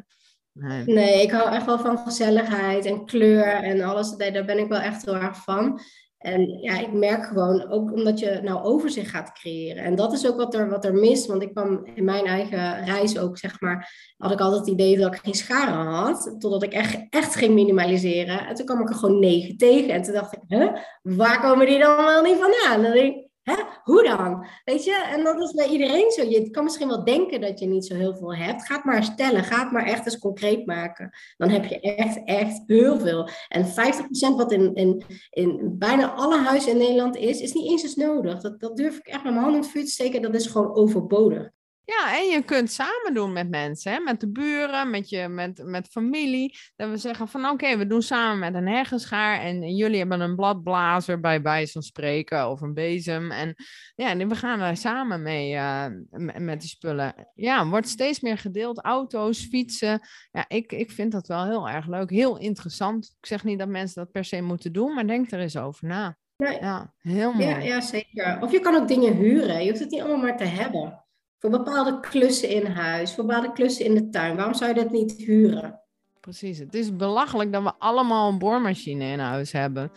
[SPEAKER 1] Nee. nee. ik hou echt wel van gezelligheid en kleur en alles. Daar ben ik wel echt heel erg van. En ja, ik merk gewoon, ook omdat je nou overzicht gaat creëren. En dat is ook wat er, wat er mist. Want ik kwam in mijn eigen reis ook, zeg maar, had ik altijd het idee dat ik geen scharen had. Totdat ik echt, echt ging minimaliseren. En toen kwam ik er gewoon negen tegen. En toen dacht ik, huh, waar komen die dan wel niet vandaan? Dan ik, Hè? Hoe dan? Weet je, en dat is bij iedereen zo. Je kan misschien wel denken dat je niet zo heel veel hebt. Ga het maar stellen. Ga het maar echt eens concreet maken. Dan heb je echt, echt heel veel. En 50% wat in, in, in bijna alle huizen in Nederland is, is niet eens eens nodig. Dat, dat durf ik echt met mijn handen in het vuur te steken. Dat is gewoon overbodig.
[SPEAKER 2] Ja, en je kunt samen doen met mensen, hè? met de buren, met, je, met, met familie. Dat we zeggen van oké, we doen samen met een heggenschaar en jullie hebben een bladblazer bij wijze van spreken of een bezem. En ja, we gaan daar samen mee uh, met die spullen. Ja, wordt steeds meer gedeeld. Auto's, fietsen. Ja, ik, ik vind dat wel heel erg leuk, heel interessant. Ik zeg niet dat mensen dat per se moeten doen, maar denk er eens over na. Ja, heel mooi.
[SPEAKER 1] Ja, ja, zeker. Of je kan ook dingen huren. Je hoeft het niet allemaal maar te hebben. Voor bepaalde klussen in huis, voor bepaalde klussen in de tuin. Waarom zou je dat niet huren?
[SPEAKER 2] Precies, het is belachelijk dat we allemaal een boormachine in huis hebben.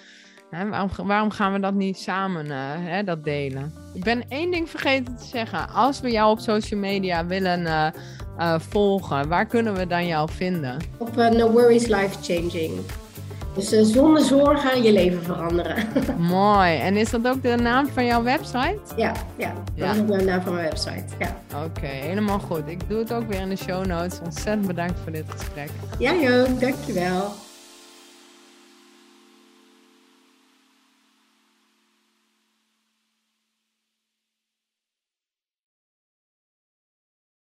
[SPEAKER 2] waarom, waarom, gaan we dat niet samen uh, dat delen? Ik ben één ding vergeten te zeggen. Als we jou op social media willen eh, eh, volgen, waar kunnen we dan jou vinden?
[SPEAKER 1] Op No Worries Life Changing. Dus uh, zonder zorgen je leven veranderen. <laughs>
[SPEAKER 2] Mooi. En is dat ook de naam van jouw website?
[SPEAKER 1] Ja, ja. dat is ook de naam van mijn website. Ja.
[SPEAKER 2] Oké, helemaal goed. Ik doe het ook weer in de show notes. Ontzettend bedankt voor dit gesprek.
[SPEAKER 1] Ja, joh. Dankjewel.